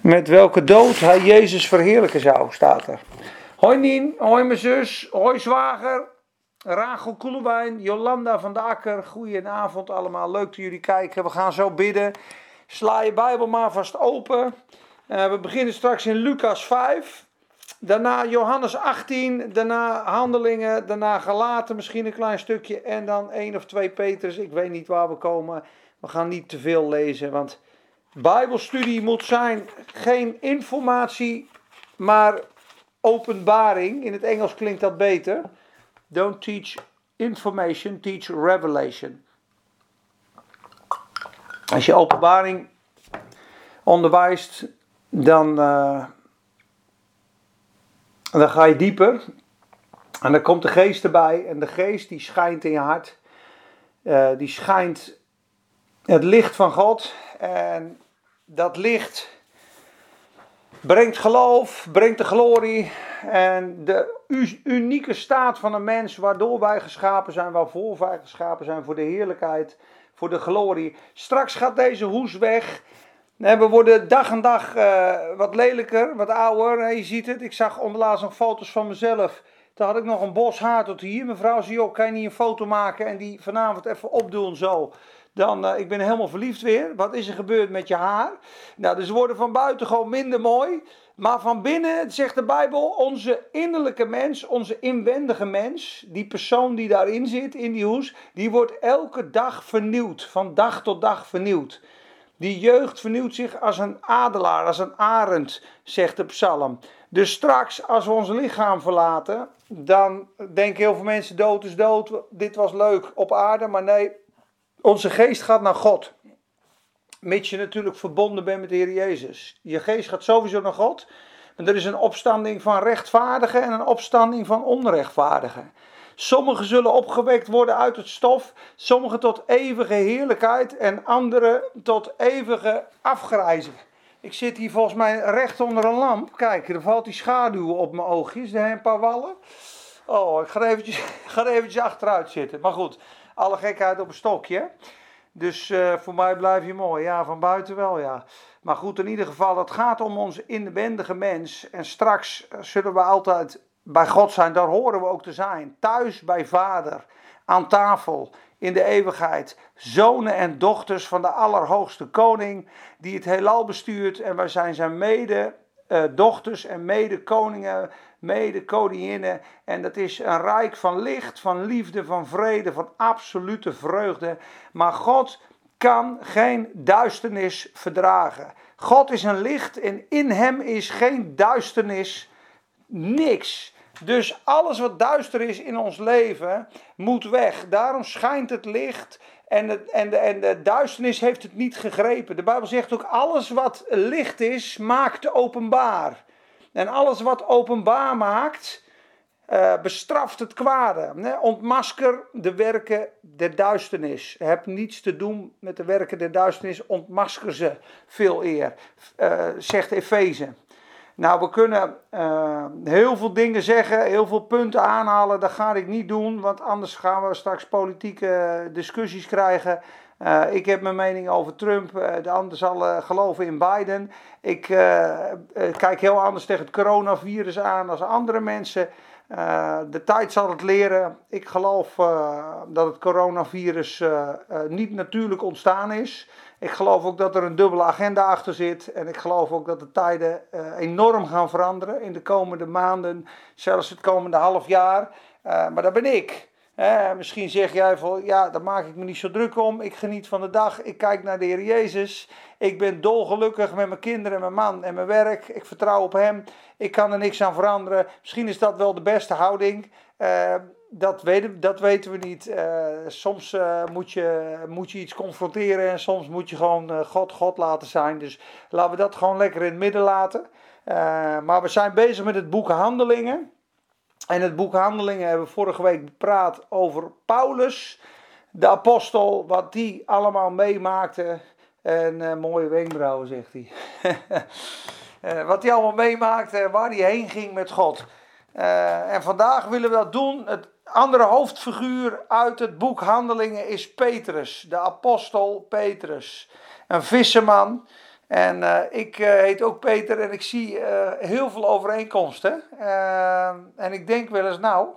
Met welke dood hij Jezus verheerlijken zou, staat er. Hoi Nien, hoi mijn zus, hoi zwager, Rachel Koelewijn, Jolanda van de Akker. Goedenavond allemaal, leuk dat jullie kijken. We gaan zo bidden. Sla je Bijbel maar vast open. Uh, we beginnen straks in Lucas 5. Daarna Johannes 18, daarna Handelingen, daarna Galaten misschien een klein stukje en dan één of twee Petrus. Ik weet niet waar we komen. We gaan niet te veel lezen, want Bijbelstudie moet zijn geen informatie, maar openbaring. In het Engels klinkt dat beter. Don't teach information, teach revelation. Als je openbaring onderwijst, dan, uh, dan ga je dieper. En dan komt de geest erbij. En de geest die schijnt in je hart. Uh, die schijnt het licht van God. En dat licht brengt geloof, brengt de glorie en de unieke staat van een mens waardoor wij geschapen zijn, waarvoor wij geschapen zijn, voor de heerlijkheid, voor de glorie. Straks gaat deze hoes weg. We worden dag en dag uh, wat lelijker, wat ouder. Je ziet het, ik zag onderlaatst nog foto's van mezelf. Toen had ik nog een bos haar tot hier. Mevrouw zei, kan je niet een foto maken en die vanavond even opdoen zo dan uh, ik ben helemaal verliefd weer. Wat is er gebeurd met je haar? Nou, dus ze worden van buiten gewoon minder mooi. Maar van binnen, zegt de Bijbel, onze innerlijke mens, onze inwendige mens, die persoon die daarin zit, in die hoes, die wordt elke dag vernieuwd. Van dag tot dag vernieuwd. Die jeugd vernieuwt zich als een adelaar, als een arend, zegt de psalm. Dus straks, als we ons lichaam verlaten, dan denken heel veel mensen: dood is dood. Dit was leuk op aarde, maar nee, onze geest gaat naar God. Mits je natuurlijk verbonden bent met de Heer Jezus. Je geest gaat sowieso naar God. En er is een opstanding van rechtvaardigen en een opstanding van onrechtvaardigen. Sommigen zullen opgewekt worden uit het stof, sommigen tot eeuwige heerlijkheid en anderen tot eeuwige afgrijzen. Ik zit hier volgens mij recht onder een lamp. Kijk, er valt die schaduw op mijn oogjes. Er zijn een paar wallen. Oh, ik ga eventjes, ga eventjes achteruit zitten. Maar goed, alle gekheid op een stokje. Dus uh, voor mij blijf je mooi. Ja, van buiten wel, ja. Maar goed, in ieder geval, het gaat om ons inwendige mens. En straks zullen we altijd bij God zijn. Daar horen we ook te zijn. Thuis bij Vader. Aan tafel. In de eeuwigheid. Zonen en dochters van de Allerhoogste Koning. Die het heelal bestuurt. En wij zijn zijn mede uh, dochters en mede koningen mede koninginnen. En dat is een rijk van licht, van liefde, van vrede, van absolute vreugde. Maar God kan geen duisternis verdragen. God is een licht en in hem is geen duisternis, niks. Dus alles wat duister is in ons leven moet weg. Daarom schijnt het licht en, het, en, de, en de duisternis heeft het niet gegrepen. De Bijbel zegt ook: alles wat licht is, maakt openbaar. En alles wat openbaar maakt, uh, bestraft het kwade. Ontmasker de werken der duisternis. Heb niets te doen met de werken der duisternis, ontmasker ze veel eer, uh, zegt Efeze. Nou, we kunnen uh, heel veel dingen zeggen, heel veel punten aanhalen. Dat ga ik niet doen, want anders gaan we straks politieke discussies krijgen. Uh, ik heb mijn mening over Trump, de ander zal geloven in Biden. Ik kijk heel anders tegen het coronavirus aan als andere mensen. de tijd zal het leren. Ik geloof dat het coronavirus niet natuurlijk ontstaan is. Ik geloof ook dat er een dubbele agenda achter zit. En ik geloof ook dat de tijden enorm gaan veranderen in de komende maanden, zelfs het komende half jaar. maar dat ben ik. Eh, misschien zeg jij van ja, daar maak ik me niet zo druk om. Ik geniet van de dag. Ik kijk naar de Heer Jezus. Ik ben dolgelukkig met mijn kinderen, mijn man en mijn werk. Ik vertrouw op Hem. Ik kan er niks aan veranderen. Misschien is dat wel de beste houding. Dat, weten, dat weten we niet. Uh, soms moet, je, moet je iets confronteren en soms moet je gewoon God, God laten zijn. Dus laten we dat gewoon lekker in het midden laten. maar we zijn bezig met het boek Handelingen. En het boek Handelingen hebben we vorige week bepraat over Paulus, de apostel, wat die allemaal meemaakte. En mooie wenkbrauwen, zegt hij. wat hij allemaal meemaakte en waar hij heen ging met God. En vandaag willen we dat doen. Het andere hoofdfiguur uit het boek Handelingen is Petrus, de apostel Petrus. Een visserman. En uh, ik uh, heet ook Peter en ik zie uh, heel veel overeenkomsten. en ik denk wel eens, nou,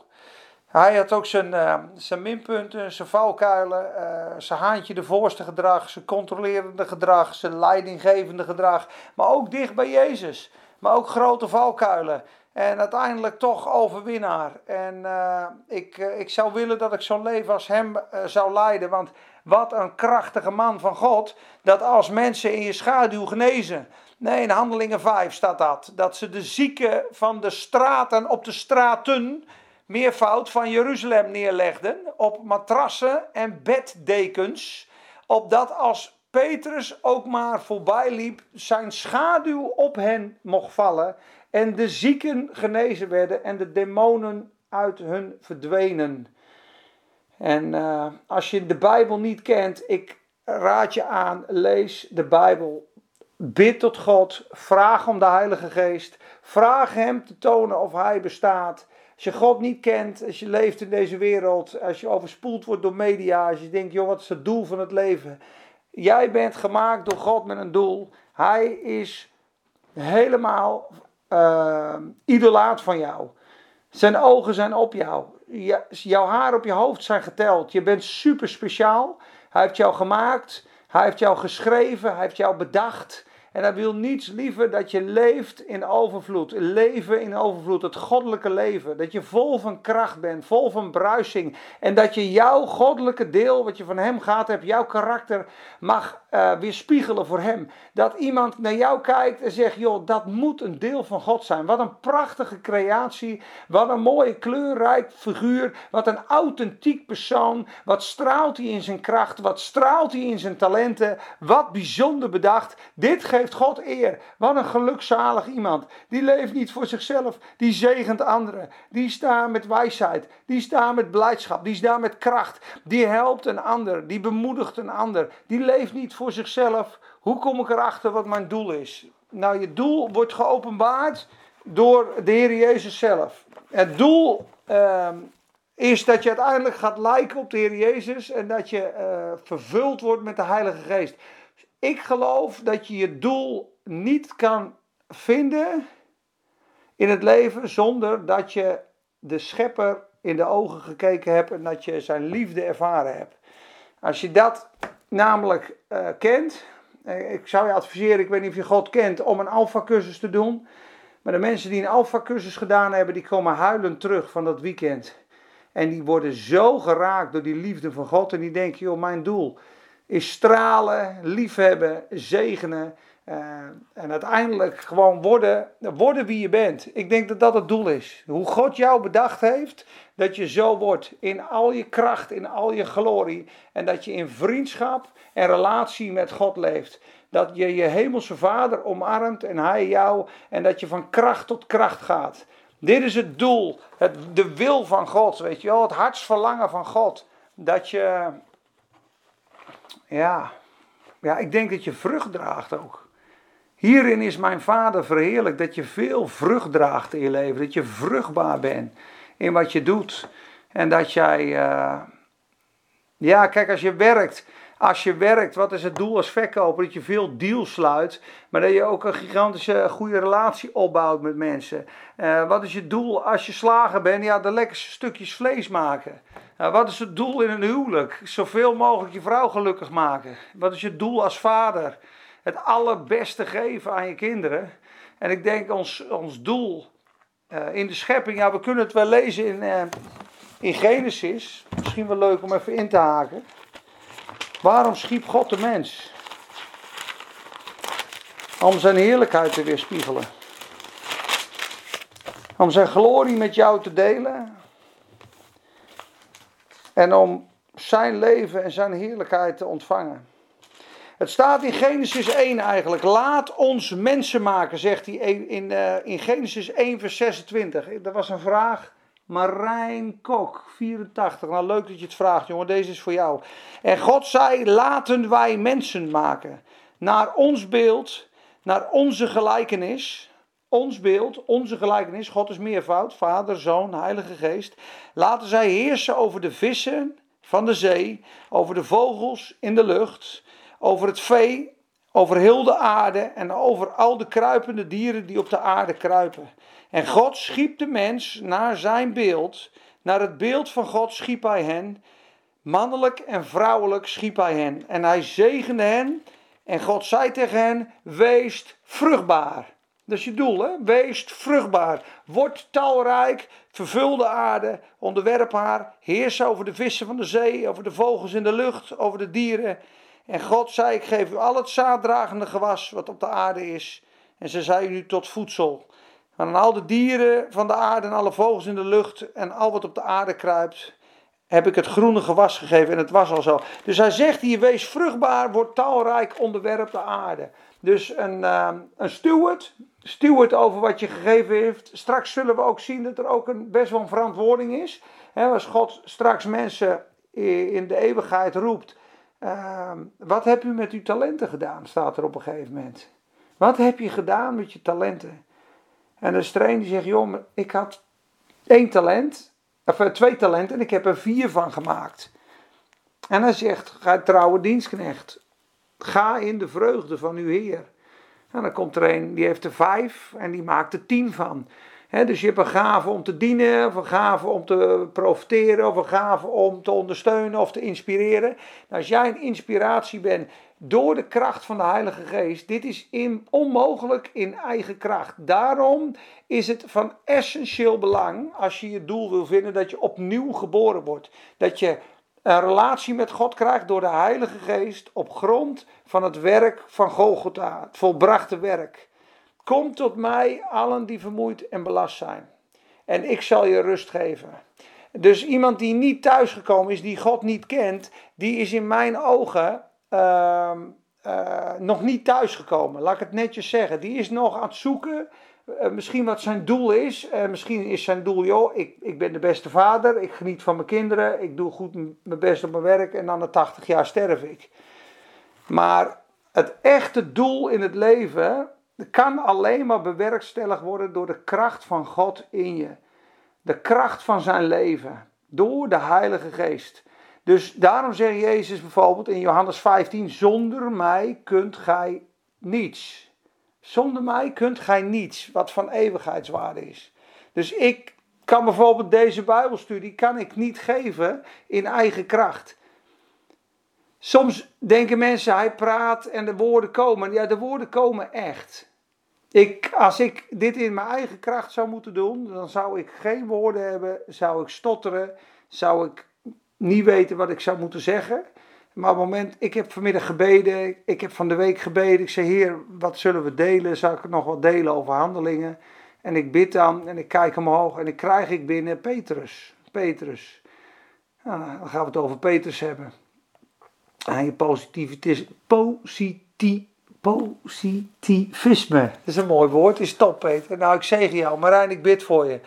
hij had ook zijn, zijn minpunten, zijn valkuilen, zijn haantje de voorste gedrag, zijn controlerende gedrag, zijn leidinggevende gedrag. Maar ook dicht bij Jezus. Maar ook grote valkuilen. En uiteindelijk toch overwinnaar. En ik, ik zou willen dat ik zo'n leven als hem zou leiden. Want wat een krachtige man van God. Dat als mensen in je schaduw genezen. Nee, in Handelingen 5 staat dat. Dat ze de zieken van de straten op de straten. Meervoud van Jeruzalem neerlegden. Op matrassen en beddekens. Opdat als Petrus ook maar voorbij liep, zijn schaduw op hen mocht vallen. En de zieken genezen werden en de demonen uit hun verdwenen. En uh, als je de Bijbel niet kent, ik raad je aan, lees de Bijbel. Bid tot God, vraag om de Heilige Geest, vraag Hem te tonen of Hij bestaat. Als je God niet kent, als je leeft in deze wereld, als je overspoeld wordt door media, als je denkt, joh, wat is het doel van het leven? Jij bent gemaakt door God met een doel. Hij is helemaal uh, idolaat van jou. Zijn ogen zijn op jou jouw haar op je hoofd zijn geteld. Je bent super speciaal. Hij heeft jou gemaakt. Hij heeft jou geschreven. Hij heeft jou bedacht. En hij wil niets liever dat je leeft in overvloed. Leven in overvloed, het goddelijke leven. Dat je vol van kracht bent, vol van bruising. En dat je jouw goddelijke deel, wat je van hem gehad hebt, jouw karakter mag uh, weerspiegelen voor hem. Dat iemand naar jou kijkt en zegt: joh, dat moet een deel van God zijn. Wat een prachtige creatie. Wat een mooie kleurrijk figuur. Wat een authentiek persoon. Wat straalt hij in zijn kracht? Wat straalt hij in zijn talenten? Wat bijzonder bedacht. Dit geeft geeft God eer. Wat een gelukzalig iemand. Die leeft niet voor zichzelf. Die zegent anderen. Die staat met wijsheid. Die staat met blijdschap. Die staat met kracht. Die helpt een ander. Die bemoedigt een ander. Die leeft niet voor zichzelf. Hoe kom ik erachter wat mijn doel is? Nou, je doel wordt geopenbaard door de Heer Jezus zelf. Het doel ehm, is dat je uiteindelijk gaat lijken op de Heer Jezus en dat je uh, vervuld wordt met de Heilige Geest. Ik geloof dat je je doel niet kan vinden in het leven zonder dat je de schepper in de ogen gekeken hebt en dat je zijn liefde ervaren hebt. Als je dat namelijk uh, kent, eh, ik zou je adviseren, ik weet niet of je God kent, om een alfa-cursus te doen. Maar de mensen die een alfa-cursus gedaan hebben, die komen huilend terug van dat weekend. En die worden zo geraakt door die liefde van God en die denken, joh, mijn doel is stralen, liefhebben, zegenen. Uh, en uiteindelijk gewoon worden, worden wie je bent. Ik denk dat dat het doel is. Hoe God jou bedacht heeft, dat je zo wordt. In al je kracht, in al je glorie. En dat je in vriendschap en relatie met God leeft. Dat je je hemelse vader omarmt en hij jou. En dat je van kracht tot kracht gaat. Dit is het doel, het, de wil van God, weet je wel, het hartsverlangen van God. Dat je ja, ja, ik denk dat je vrucht draagt ook. Hierin is mijn vader verheerlijk dat je veel vrucht draagt in je leven. Dat je vruchtbaar bent in wat je doet. En dat jij, uh, ja, kijk, als je werkt, als je werkt, wat is het doel als verkoper? Dat je veel deals sluit, maar dat je ook een gigantische goede relatie opbouwt met mensen. Uh, wat is je doel als je slager bent? Ja, de lekkerste stukjes vlees maken. Uh, wat is het doel in een huwelijk? Zoveel mogelijk je vrouw gelukkig maken. Wat is je doel als vader? Het allerbeste geven aan je kinderen. En ik denk ons, ons doel uh, in de schepping, ja, we kunnen het wel lezen in, in Genesis. Misschien wel leuk om even in te haken. Waarom schiep God de mens? Om zijn heerlijkheid te weerspiegelen. Om zijn glorie met jou te delen. En om zijn leven en zijn heerlijkheid te ontvangen. Het staat in Genesis 1 eigenlijk. Laat ons mensen maken, zegt hij in, uh, in Genesis 1, vers 26. Dat was een vraag Marijn Kok, 84. Nou, leuk dat je het vraagt, jongen. Deze is voor jou. En God zei: Laten wij mensen maken. Naar ons beeld, naar onze gelijkenis. Ons beeld, onze gelijkenis. God is meervoud: Vader, Zoon, Heilige Geest. Laten zij heersen over de vissen van de zee. Over de vogels in de lucht. Over het vee over heel de aarde en over al de kruipende dieren die op de aarde kruipen. En God schiep de mens naar zijn beeld, naar het beeld van God schiep hij hen, mannelijk en vrouwelijk schiep hij hen. En hij zegende hen en God zei tegen hen, wees vruchtbaar. Dat is je doel, hè? Wees vruchtbaar. Word talrijk. Vervul de aarde. Onderwerp haar. Heers over de vissen van de zee. Over de vogels in de lucht. Over de dieren. En God zei: Ik geef u al het zaaddragende gewas wat op de aarde is. En ze zei u tot voedsel. En al de dieren van de aarde en alle vogels in de lucht. En al wat op de aarde kruipt. Heb ik het groene gewas gegeven. En het was al zo. Dus hij zegt hier: Wees vruchtbaar. Word talrijk. Onderwerp de aarde. Dus een, uh, een steward steward over wat je gegeven heeft. Straks zullen we ook zien dat er ook een, best wel een verantwoording is. als God straks mensen in de eeuwigheid roept. Ehm, wat heb u met uw talenten gedaan? Staat er op een gegeven moment. Wat heb je gedaan met je talenten? En de er die zegt: Joh, ik had één talent, of eh, twee talenten, en ik heb er vier van gemaakt. En hij zegt: Ga trouwe dienstknecht. Ga in de vreugde van uw Heer. En dan komt er een die heeft er vijf en die maakt er tien van. Dus je hebt een gave om te dienen, of een gave om te profiteren, of een gave om te ondersteunen of te inspireren. Nou, als jij een inspiratie bent door de kracht van de Heilige Geest, dit is in, onmogelijk in eigen kracht. Daarom is het van essentieel belang, als je je doel wil vinden, dat je opnieuw geboren wordt. Dat je een relatie met God krijgt door de Heilige Geest op grond van het werk van Golgotha, het volbrachte werk. Kom tot mij, allen die vermoeid en belast zijn, en ik zal je rust geven. Dus iemand die niet thuisgekomen is, die God niet kent, die is in mijn ogen uh, uh, nog niet thuisgekomen. Laat ik het netjes zeggen. Die is nog aan het zoeken uh, misschien wat zijn doel is. Uh, misschien is zijn doel, joh, ik, ik ben de beste vader, ik geniet van mijn kinderen, ik doe goed mijn best op mijn werk en dan na 80 jaar sterf ik. Maar het echte doel in het leven kan alleen maar bewerkstelligd worden door de kracht van God in je. De kracht van zijn leven. Door de Heilige Geest. Dus daarom zegt Jezus bijvoorbeeld in Johannes 15: Zonder mij kunt gij niets. Zonder mij kunt gij niets wat van eeuwigheidswaarde is. Dus ik kan bijvoorbeeld deze Bijbelstudie kan ik niet geven in eigen kracht. Soms denken mensen, hij praat en de woorden komen. Ja, de woorden komen echt. Ik, als ik dit in mijn eigen kracht zou moeten doen, dan zou ik geen woorden hebben, zou ik stotteren, zou ik niet weten wat ik zou moeten zeggen. Maar op het moment, ik heb vanmiddag gebeden, ik heb van de week gebeden. Ik zei, Heer, wat zullen we delen? Zal ik nog wat delen over handelingen? En ik bid dan en ik kijk omhoog en ik krijg ik binnen Petrus. Petrus. Nou, dan gaan we het over Petrus hebben. En je positivitis, positief, positivisme. Dat is een mooi woord, is top Peter. Nou, ik zeg jou, Marijn, ik bid voor je.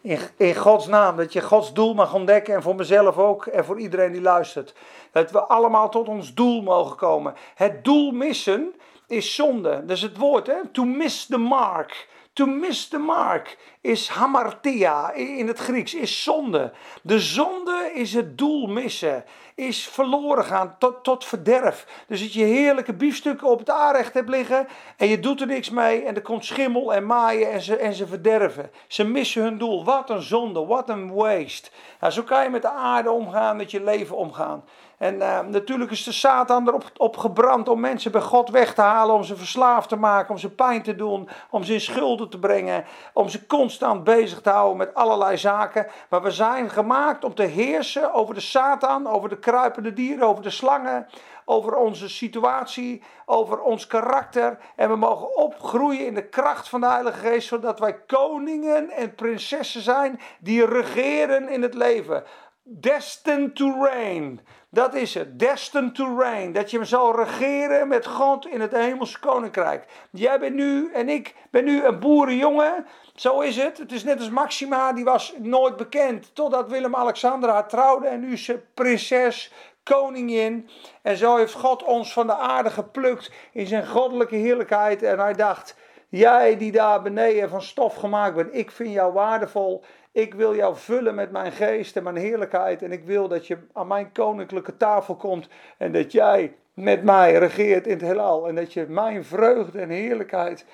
In, in Gods naam, dat je Gods doel mag ontdekken en voor mezelf ook en voor iedereen die luistert. Dat we allemaal tot ons doel mogen komen. Het doel missen is zonde. Dat is het woord, hè? To miss the mark. To miss the mark is hamartia in het Grieks, is zonde. De zonde is het doel missen, is verloren gaan tot, tot verderf. Dus dat je heerlijke biefstukken op het aanrecht hebt liggen en je doet er niks mee en er komt schimmel en maaien en ze, en ze verderven. Ze missen hun doel. Wat een zonde, wat een waste. Nou, zo kan je met de aarde omgaan, met je leven omgaan. En uh, natuurlijk is de Satan erop op gebrand om mensen bij God weg te halen, om ze verslaafd te maken, om ze pijn te doen, om ze in schulden te brengen, om ze constant bezig te houden met allerlei zaken. Maar we zijn gemaakt om te heersen over de Satan, over de kruipende dieren, over de slangen, over onze situatie, over ons karakter. En we mogen opgroeien in de kracht van de Heilige Geest, zodat wij koningen en prinsessen zijn die regeren in het leven. Destined to reign. Dat is het. Destined to reign. Dat je zal regeren met God in het hemelse koninkrijk. Jij bent nu en ik ben nu een boerenjongen. Zo is het. Het is net als Maxima. Die was nooit bekend. Totdat Willem-Alexandra haar trouwde. En nu is ze prinses, koningin. En zo heeft God ons van de aarde geplukt in zijn goddelijke heerlijkheid. En hij dacht, Jij die daar beneden van stof gemaakt bent, ik vind jou waardevol. Ik wil jou vullen met mijn geest en mijn heerlijkheid. En ik wil dat je aan mijn koninklijke tafel komt. En dat jij met mij regeert in het heelal. En dat je mijn vreugde en heerlijkheid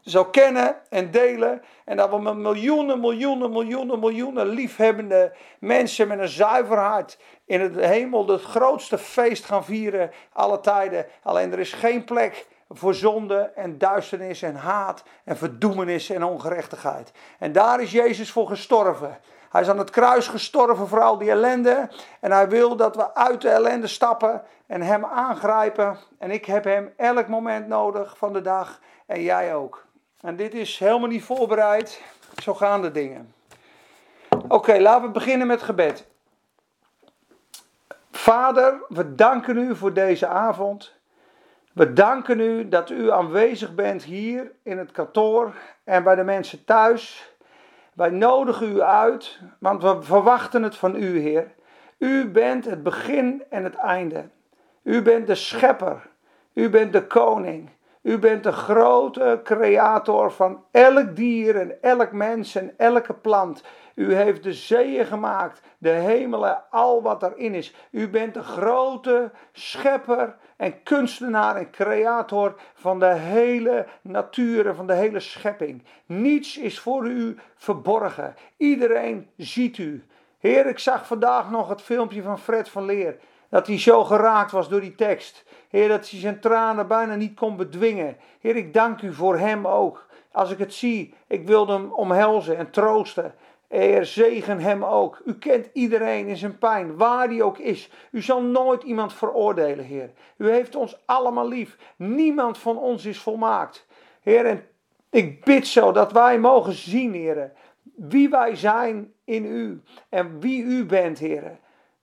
zal kennen en delen. En dat we met miljoenen, miljoenen, miljoenen, miljoenen liefhebbende mensen met een zuiver hart in het hemel het grootste feest gaan vieren alle tijden. Alleen er is geen plek voor zonde en duisternis en haat en verdoemenis en ongerechtigheid. En daar is Jezus voor gestorven. Hij is aan het kruis gestorven voor al die ellende. En hij wil dat we uit de ellende stappen en hem aangrijpen. En ik heb hem elk moment nodig van de dag. En jij ook. En dit is helemaal niet voorbereid. Zo gaan de dingen. Oké, laten we beginnen met gebed. Vader, we danken u voor deze avond. We danken u dat u aanwezig bent hier in het kantoor en bij de mensen thuis. Wij nodigen u uit, want we verwachten het van u, Heer. U bent het begin en het einde. U bent de schepper. U bent de koning. U bent de grote creator van elk dier en elk mens en elke plant. U heeft de zeeën gemaakt, de hemelen, al wat erin is. U bent de grote schepper en kunstenaar en creator van de hele natuur en van de hele schepping. Niets is voor u verborgen. Iedereen ziet u. Heer, ik zag vandaag nog het filmpje van Fred van Leer. Dat hij zo geraakt was door die tekst. Heer, dat hij zijn tranen bijna niet kon bedwingen. Heer, ik dank u voor hem ook. Als ik het zie, ik wilde hem omhelzen en troosten. Heer, zegen hem ook. U kent iedereen in zijn pijn, waar die ook is. U zal nooit iemand veroordelen, Heer. U heeft ons allemaal lief. Niemand van ons is volmaakt. Heer, en ik bid zo dat wij mogen zien, Heer, wie wij zijn in U en wie U bent, Heer.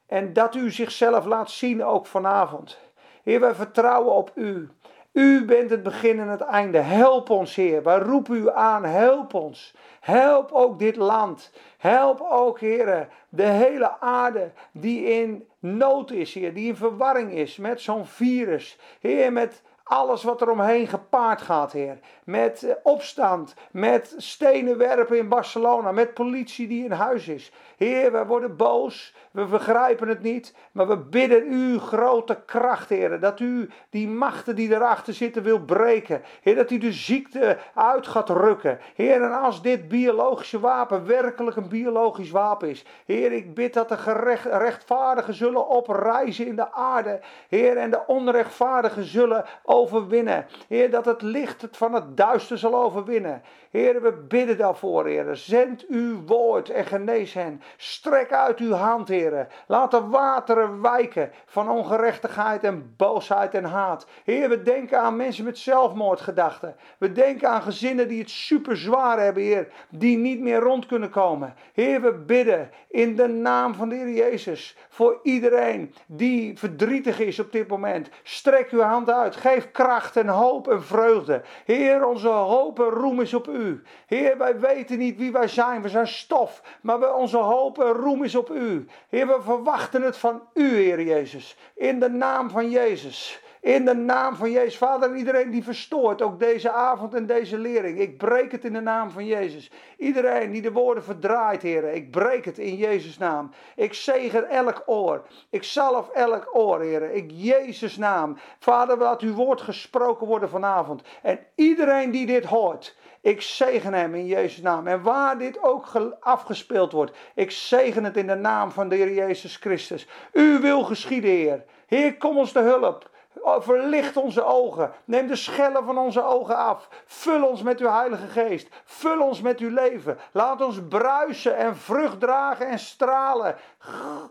En dat U zichzelf laat zien ook vanavond. Heer, wij vertrouwen op U. U bent het begin en het einde. Help ons, Heer. Wij roepen U aan. Help ons. Help ook dit land. Help ook, Heer, de hele aarde die in nood is, Heer. Die in verwarring is met zo'n virus. Heer, met alles wat er omheen gepaard gaat, Heer. Met eh, opstand, met stenen werpen in Barcelona, met politie die in huis is. Heer, we worden boos, we begrijpen het niet, maar we bidden u grote kracht, Heer, dat u die machten die erachter zitten wil breken. Heer, dat u de ziekte uit gaat rukken. Heer, en als dit biologische wapen werkelijk een biologisch wapen is. Heer, ik bid dat de gerecht, rechtvaardigen zullen oprijzen in de aarde. Heer, en de onrechtvaardigen zullen overwinnen. Heer, dat het licht het van het duister zal overwinnen. Heer, we bidden daarvoor, Heer. Zend uw woord en genees hen. Strek uit uw hand, Heer. Laat de wateren wijken van ongerechtigheid en boosheid en haat. Heer, we denken aan mensen met zelfmoordgedachten. We denken aan gezinnen die het super zwaar hebben, Heer. Die niet meer rond kunnen komen. Heer, we bidden in de naam van de Heer Jezus. Voor iedereen die verdrietig is op dit moment. Strek uw hand uit. Geef kracht en hoop en vreugde. Heer, onze hoop en roem is op u. Heer, wij weten niet wie wij zijn. We zijn stof. Maar onze hoop en roem is op u. Heer, we verwachten het van u, Heer Jezus. In de naam van Jezus. In de naam van Jezus. Vader, iedereen die verstoort, ook deze avond en deze lering. Ik breek het in de naam van Jezus. Iedereen die de woorden verdraait, Heer. Ik breek het in Jezus' naam. Ik zegen elk oor. Ik zalf elk oor, Heer. Ik Jezus' naam. Vader, laat uw woord gesproken worden vanavond. En iedereen die dit hoort. Ik zegen hem in Jezus' naam. En waar dit ook afgespeeld wordt, ik zegen het in de naam van de Heer Jezus Christus. U wil geschieden, Heer. Heer, kom ons te hulp. Oh, verlicht onze ogen. Neem de schellen van onze ogen af. Vul ons met uw Heilige Geest. Vul ons met uw leven. Laat ons bruisen en vrucht dragen en stralen.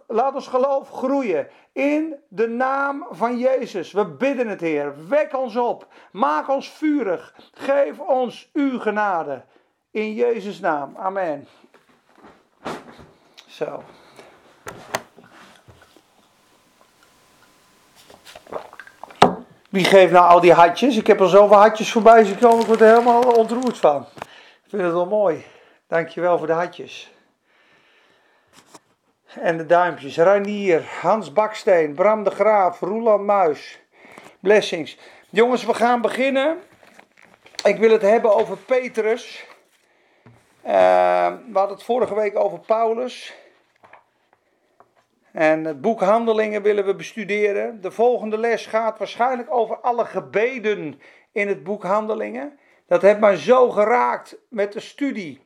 Laat ons geloof groeien. In de naam van Jezus. We bidden het, Heer. Wek ons op. Maak ons vurig. Geef ons uw genade. In Jezus' naam. Amen. Zo. Wie geeft nou al die hatjes? Ik heb er zoveel hatjes voorbij gekomen, ik word er helemaal ontroerd van. Ik vind het wel mooi. Dankjewel voor de hatjes. En de duimpjes. Ranier, Hans Baksteen, Bram de Graaf, Roeland Muis. Blessings. Jongens, we gaan beginnen Ik wil het hebben over Petrus. Uh, we hadden het vorige week over Paulus. En het boek Handelingen willen we bestuderen. De volgende les gaat waarschijnlijk over alle gebeden in het boek Handelingen. Dat heeft mij zo geraakt met de studie.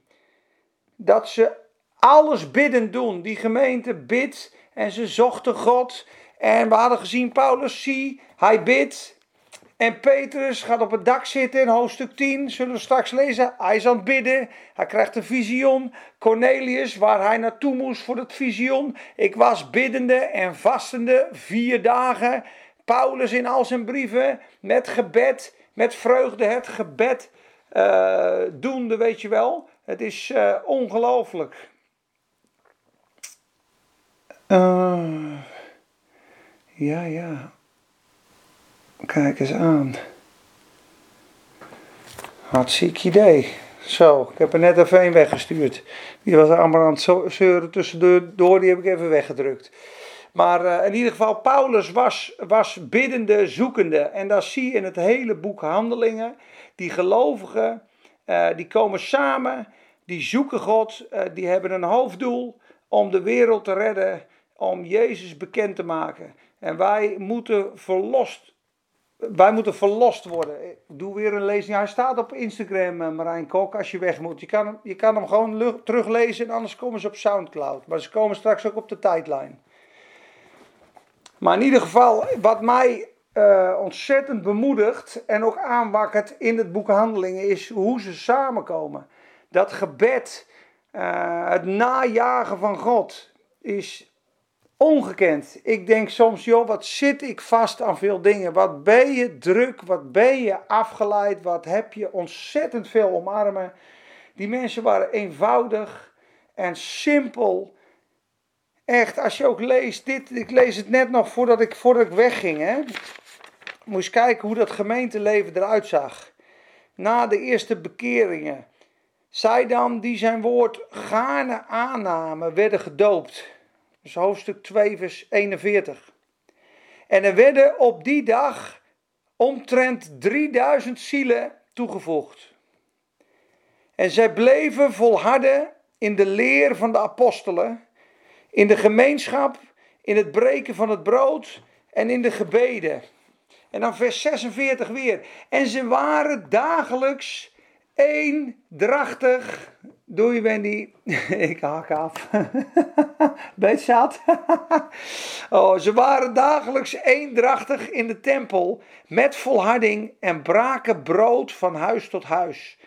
Dat ze alles bidden doen. Die gemeente bidt en ze zochten God. En we hadden gezien, Paulus, zie, hij bidt. En Petrus gaat op het dak zitten in hoofdstuk 10, zullen we straks lezen. Hij is aan het bidden, hij krijgt een visioen. Cornelius, waar hij naartoe moest voor het visioen. Ik was biddende en vastende vier dagen. Paulus in al zijn brieven met gebed, met vreugde het gebed uh, doende, weet je wel. Het is uh, ongelooflijk. Uh, ja, ja. Kijk eens aan. Hartstikke idee. Zo, ik heb er net even een weggestuurd. Die was allemaal aan het zeuren tussendoor, die heb ik even weggedrukt. Maar uh, in ieder geval, Paulus was, was biddende, zoekende. En dat zie je in het hele boek Handelingen. Die gelovigen, uh, die komen samen, die zoeken God, uh, die hebben een hoofddoel om de wereld te redden, om Jezus bekend te maken. En wij moeten verlost wij moeten verlost worden. Ik doe weer een lezing. Hij staat op Instagram, uh, Marijn Kok, als je weg moet. Je kan hem, je kan hem gewoon teruglezen en anders komen ze op Soundcloud. Maar ze komen straks ook op de tijdlijn. Maar in ieder geval, wat mij uh, ontzettend bemoedigt en ook aanwakkert in het boek Handelingen is hoe ze samenkomen. Dat gebed, uh, het najagen van God, is ongekend. Ik denk soms, joh, wat zit ik vast aan veel dingen? Wat ben je druk? Wat ben je afgeleid? Wat heb je ontzettend veel omarmen? Die mensen waren eenvoudig en simpel. Echt, als je ook leest, dit, ik lees het net nog voordat ik, voordat ik wegging. Hè? Eens kijken hoe dat gemeenteleven eruit zag. Na de eerste bekeringen. Zij dan die zijn woord gaarne aannamen, werden gedoopt. Dus hoofdstuk 2, vers 41. En er werden op die dag omtrent 3000 zielen toegevoegd. En zij bleven volharden in de leer van de apostelen, in de gemeenschap, in het breken van het brood en in de gebeden. En dan vers 46 weer. En ze waren dagelijks eendrachtig Doei Wendy, ik haak af. Zat. oh, ze waren dagelijks eendrachtig in de tempel met volharding en braken brood van huis tot huis.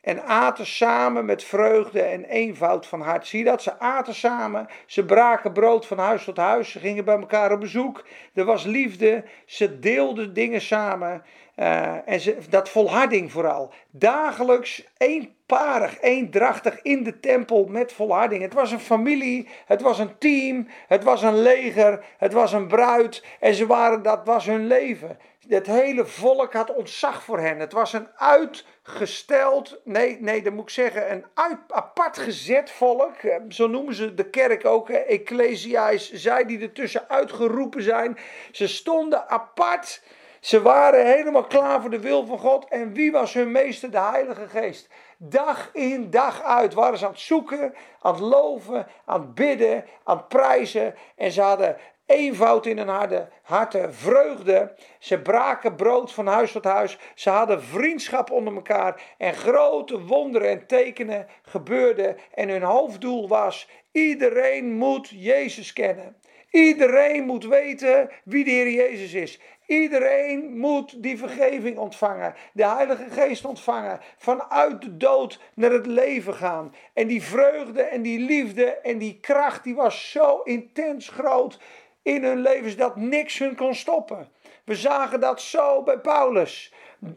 En aten samen met vreugde en eenvoud van hart. Zie dat? Ze aten samen, ze braken brood van huis tot huis, ze gingen bij elkaar op bezoek. Er was liefde, ze deelden dingen samen. Uh, en ze, dat volharding vooral. Dagelijks eenparig, eendrachtig in de tempel met volharding. Het was een familie, het was een team, het was een leger, het was een bruid. En ze waren, dat was hun leven. Het hele volk had ontzag voor hen. Het was een uitgesteld, nee, nee, dat moet ik zeggen, een uit, apart gezet volk. Eh, zo noemen ze de kerk ook, Ecclesiais, zij die ertussen uitgeroepen zijn. Ze stonden apart ze waren helemaal klaar voor de wil van God. En wie was hun meester? De Heilige Geest. Dag in, dag uit waren ze aan het zoeken, aan het loven, aan het bidden, aan het prijzen. En ze hadden eenvoud in hun harde, harte, vreugde. Ze braken brood van huis tot huis. Ze hadden vriendschap onder elkaar. En grote wonderen en tekenen gebeurden. En hun hoofddoel was: iedereen moet Jezus kennen. Iedereen moet weten wie de Heer Jezus is. Iedereen moet die vergeving ontvangen, de Heilige Geest ontvangen, vanuit de dood naar het leven gaan. En die vreugde en die liefde en die kracht, die was zo intens groot in hun levens dat niks hun kon stoppen. We zagen dat zo bij Paulus.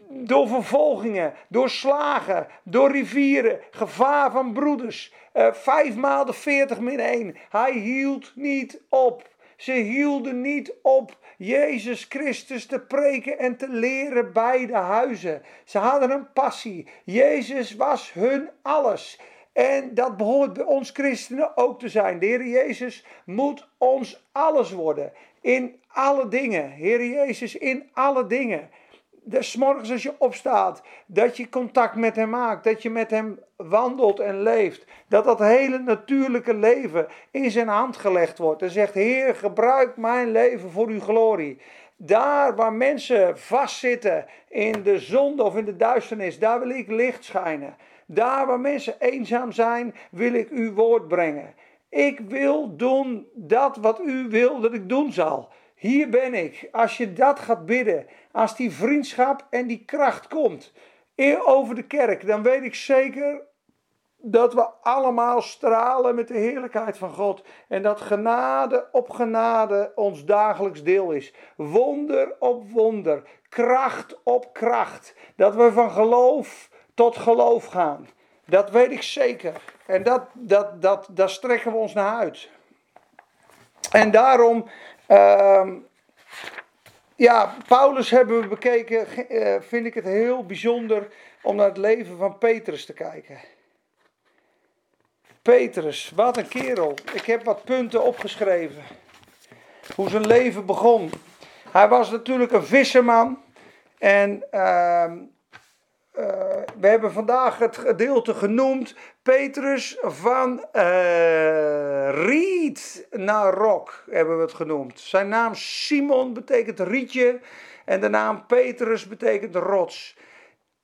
Door vervolgingen, door slagen, door rivieren, gevaar van broeders. Uh, vijf maal de veertig min één. Hij hield niet op. Ze hielden niet op Jezus Christus te preken en te leren bij de huizen. Ze hadden een passie. Jezus was hun alles. En dat behoort bij ons christenen ook te zijn. De Heer Jezus moet ons alles worden. In alle dingen. Heer Jezus in alle dingen. Des morgens als je opstaat, dat je contact met hem maakt, dat je met hem wandelt en leeft. Dat dat hele natuurlijke leven in zijn hand gelegd wordt. En zegt, Heer, gebruik mijn leven voor uw glorie. Daar waar mensen vastzitten in de zonde of in de duisternis, daar wil ik licht schijnen. Daar waar mensen eenzaam zijn, wil ik uw woord brengen. Ik wil doen dat wat u wil dat ik doen zal. Hier ben ik. Als je dat gaat bidden, als die vriendschap en die kracht komt over de kerk, dan weet ik zeker dat we allemaal stralen met de heerlijkheid van God. En dat genade op genade ons dagelijks deel is. Wonder op wonder, kracht op kracht. Dat we van geloof tot geloof gaan. Dat weet ik zeker. En dat, dat, dat, daar strekken we ons naar uit. En daarom, uh, ja, Paulus hebben we bekeken, uh, vind ik het heel bijzonder om naar het leven van Petrus te kijken. Petrus, wat een kerel. Ik heb wat punten opgeschreven. Hoe zijn leven begon. Hij was natuurlijk een visserman. En uh, uh, we hebben vandaag het gedeelte genoemd. Petrus van uh, Riet naar Rok hebben we het genoemd. Zijn naam Simon betekent rietje. En de naam Petrus betekent rots.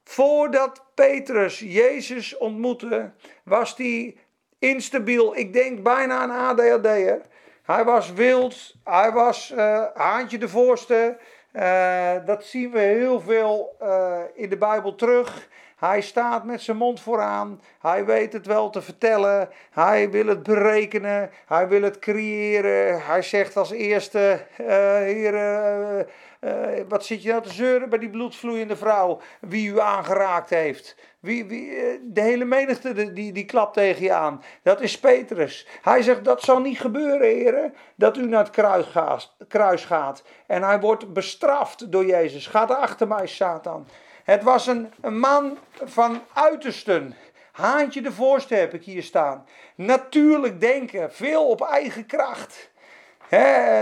Voordat Petrus Jezus ontmoette, was hij instabiel. Ik denk bijna een ADHD'er. Hij was wild, hij was uh, haantje de voorste. Uh, dat zien we heel veel uh, in de Bijbel terug. Hij staat met zijn mond vooraan. Hij weet het wel te vertellen. Hij wil het berekenen. Hij wil het creëren. Hij zegt als eerste: uh, wat zit je nou te zeuren bij die bloedvloeiende vrouw? Wie u aangeraakt heeft. Wie, wie, de hele menigte die, die klapt tegen je aan. Dat is Petrus. Hij zegt: Dat zal niet gebeuren, heren. Dat u naar het kruis gaat. Kruis gaat. En hij wordt bestraft door Jezus. Gaat achter mij, Satan. Het was een, een man van uitersten. Haantje de voorste heb ik hier staan. Natuurlijk denken, veel op eigen kracht.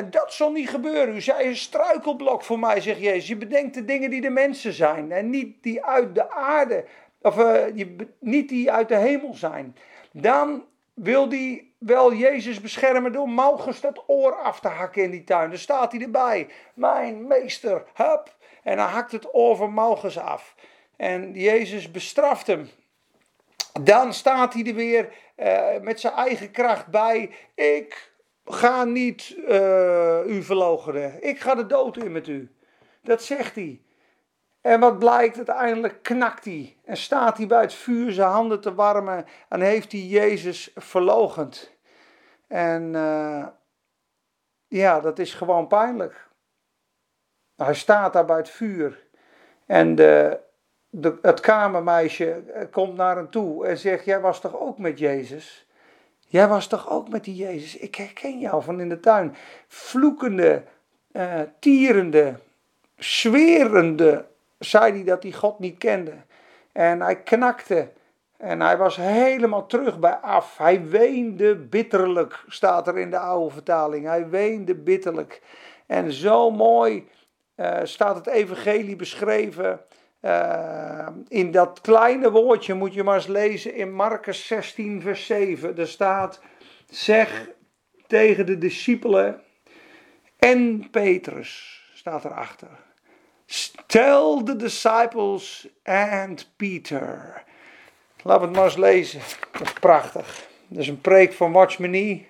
dat zal niet gebeuren. U zei een struikelblok voor mij, zegt Jezus. Je bedenkt de dingen die de mensen zijn en niet die uit de aarde, of uh, je, niet die uit de hemel zijn. Dan wil hij wel Jezus beschermen door Malchus dat oor af te hakken in die tuin. Dan staat hij erbij. Mijn meester, hup. En hij hakt het oor van af. En Jezus bestraft hem. Dan staat hij er weer uh, met zijn eigen kracht bij. Ik ga niet uh, u verloochenen. Ik ga de dood in met u. Dat zegt hij. En wat blijkt, uiteindelijk knakt hij. En staat hij bij het vuur zijn handen te warmen. En heeft hij Jezus verlogend. En uh, ja, dat is gewoon pijnlijk. Hij staat daar bij het vuur. En de, de, het kamermeisje eh, komt naar hem toe en zegt: Jij was toch ook met Jezus? Jij was toch ook met die Jezus? Ik herken jou van in de tuin. Vloekende, uh, tierende, zwerende, zei hij dat hij God niet kende. En hij knakte. En hij was helemaal terug bij af. Hij weende bitterlijk, staat er in de oude vertaling. Hij weende bitterlijk. En zo mooi uh, staat het evangelie beschreven. Uh, in dat kleine woordje moet je maar eens lezen in Marcus 16, vers 7. Er staat: Zeg tegen de discipelen en Petrus, staat erachter. Tell the disciples and Peter. We het maar eens lezen. Dat is prachtig. Dat is een preek van Watchmenie.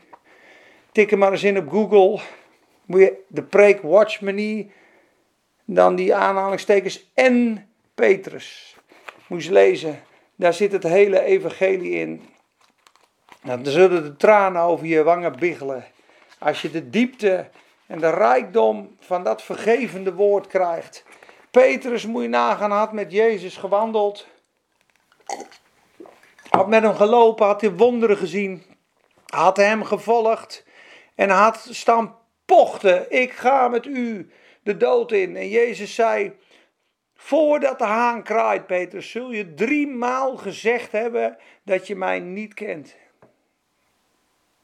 Tik hem maar eens in op Google. Moet je de preek Watchmenie dan die aanhalingstekens en Petrus. Moest lezen, daar zit het hele evangelie in. Nou, dan zullen de tranen over je wangen biggelen. Als je de diepte en de rijkdom van dat vergevende woord krijgt. Petrus, moet je nagaan, had met Jezus gewandeld. Had met hem gelopen, had hij wonderen gezien. Had hem gevolgd. En had staan pochten. Ik ga met u de dood in. En Jezus zei: Voordat de haan kraait, Petrus, zul je driemaal gezegd hebben dat je mij niet kent.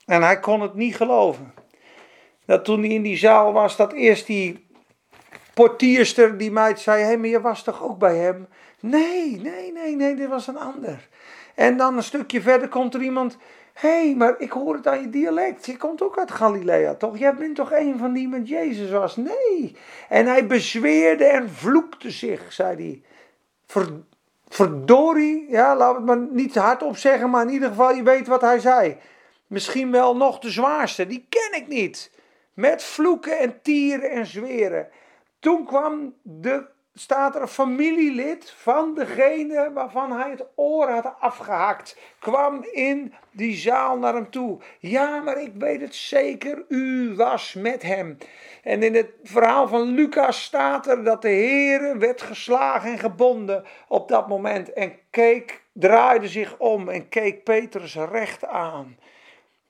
En hij kon het niet geloven. Dat toen hij in die zaal was, dat eerst die portierster, die meid zei, hé, hey, maar je was toch ook bij hem? Nee, nee, nee, nee, dit was een ander. En dan een stukje verder komt er iemand, hé, hey, maar ik hoor het aan je dialect. Je komt ook uit Galilea, toch? Jij bent toch een van die met Jezus was? Nee. En hij bezweerde en vloekte zich, zei hij. Ver, verdorie, ja, laat het maar niet hardop zeggen, maar in ieder geval, je weet wat hij zei. Misschien wel nog de zwaarste, die ken ik niet. Met vloeken en tieren en zweren. Toen kwam de, staat er een familielid van degene waarvan hij het oor had afgehakt. Kwam in die zaal naar hem toe. Ja, maar ik weet het zeker, u was met hem. En in het verhaal van Lucas staat er dat de Heer werd geslagen en gebonden op dat moment. En keek, draaide zich om en keek Petrus recht aan.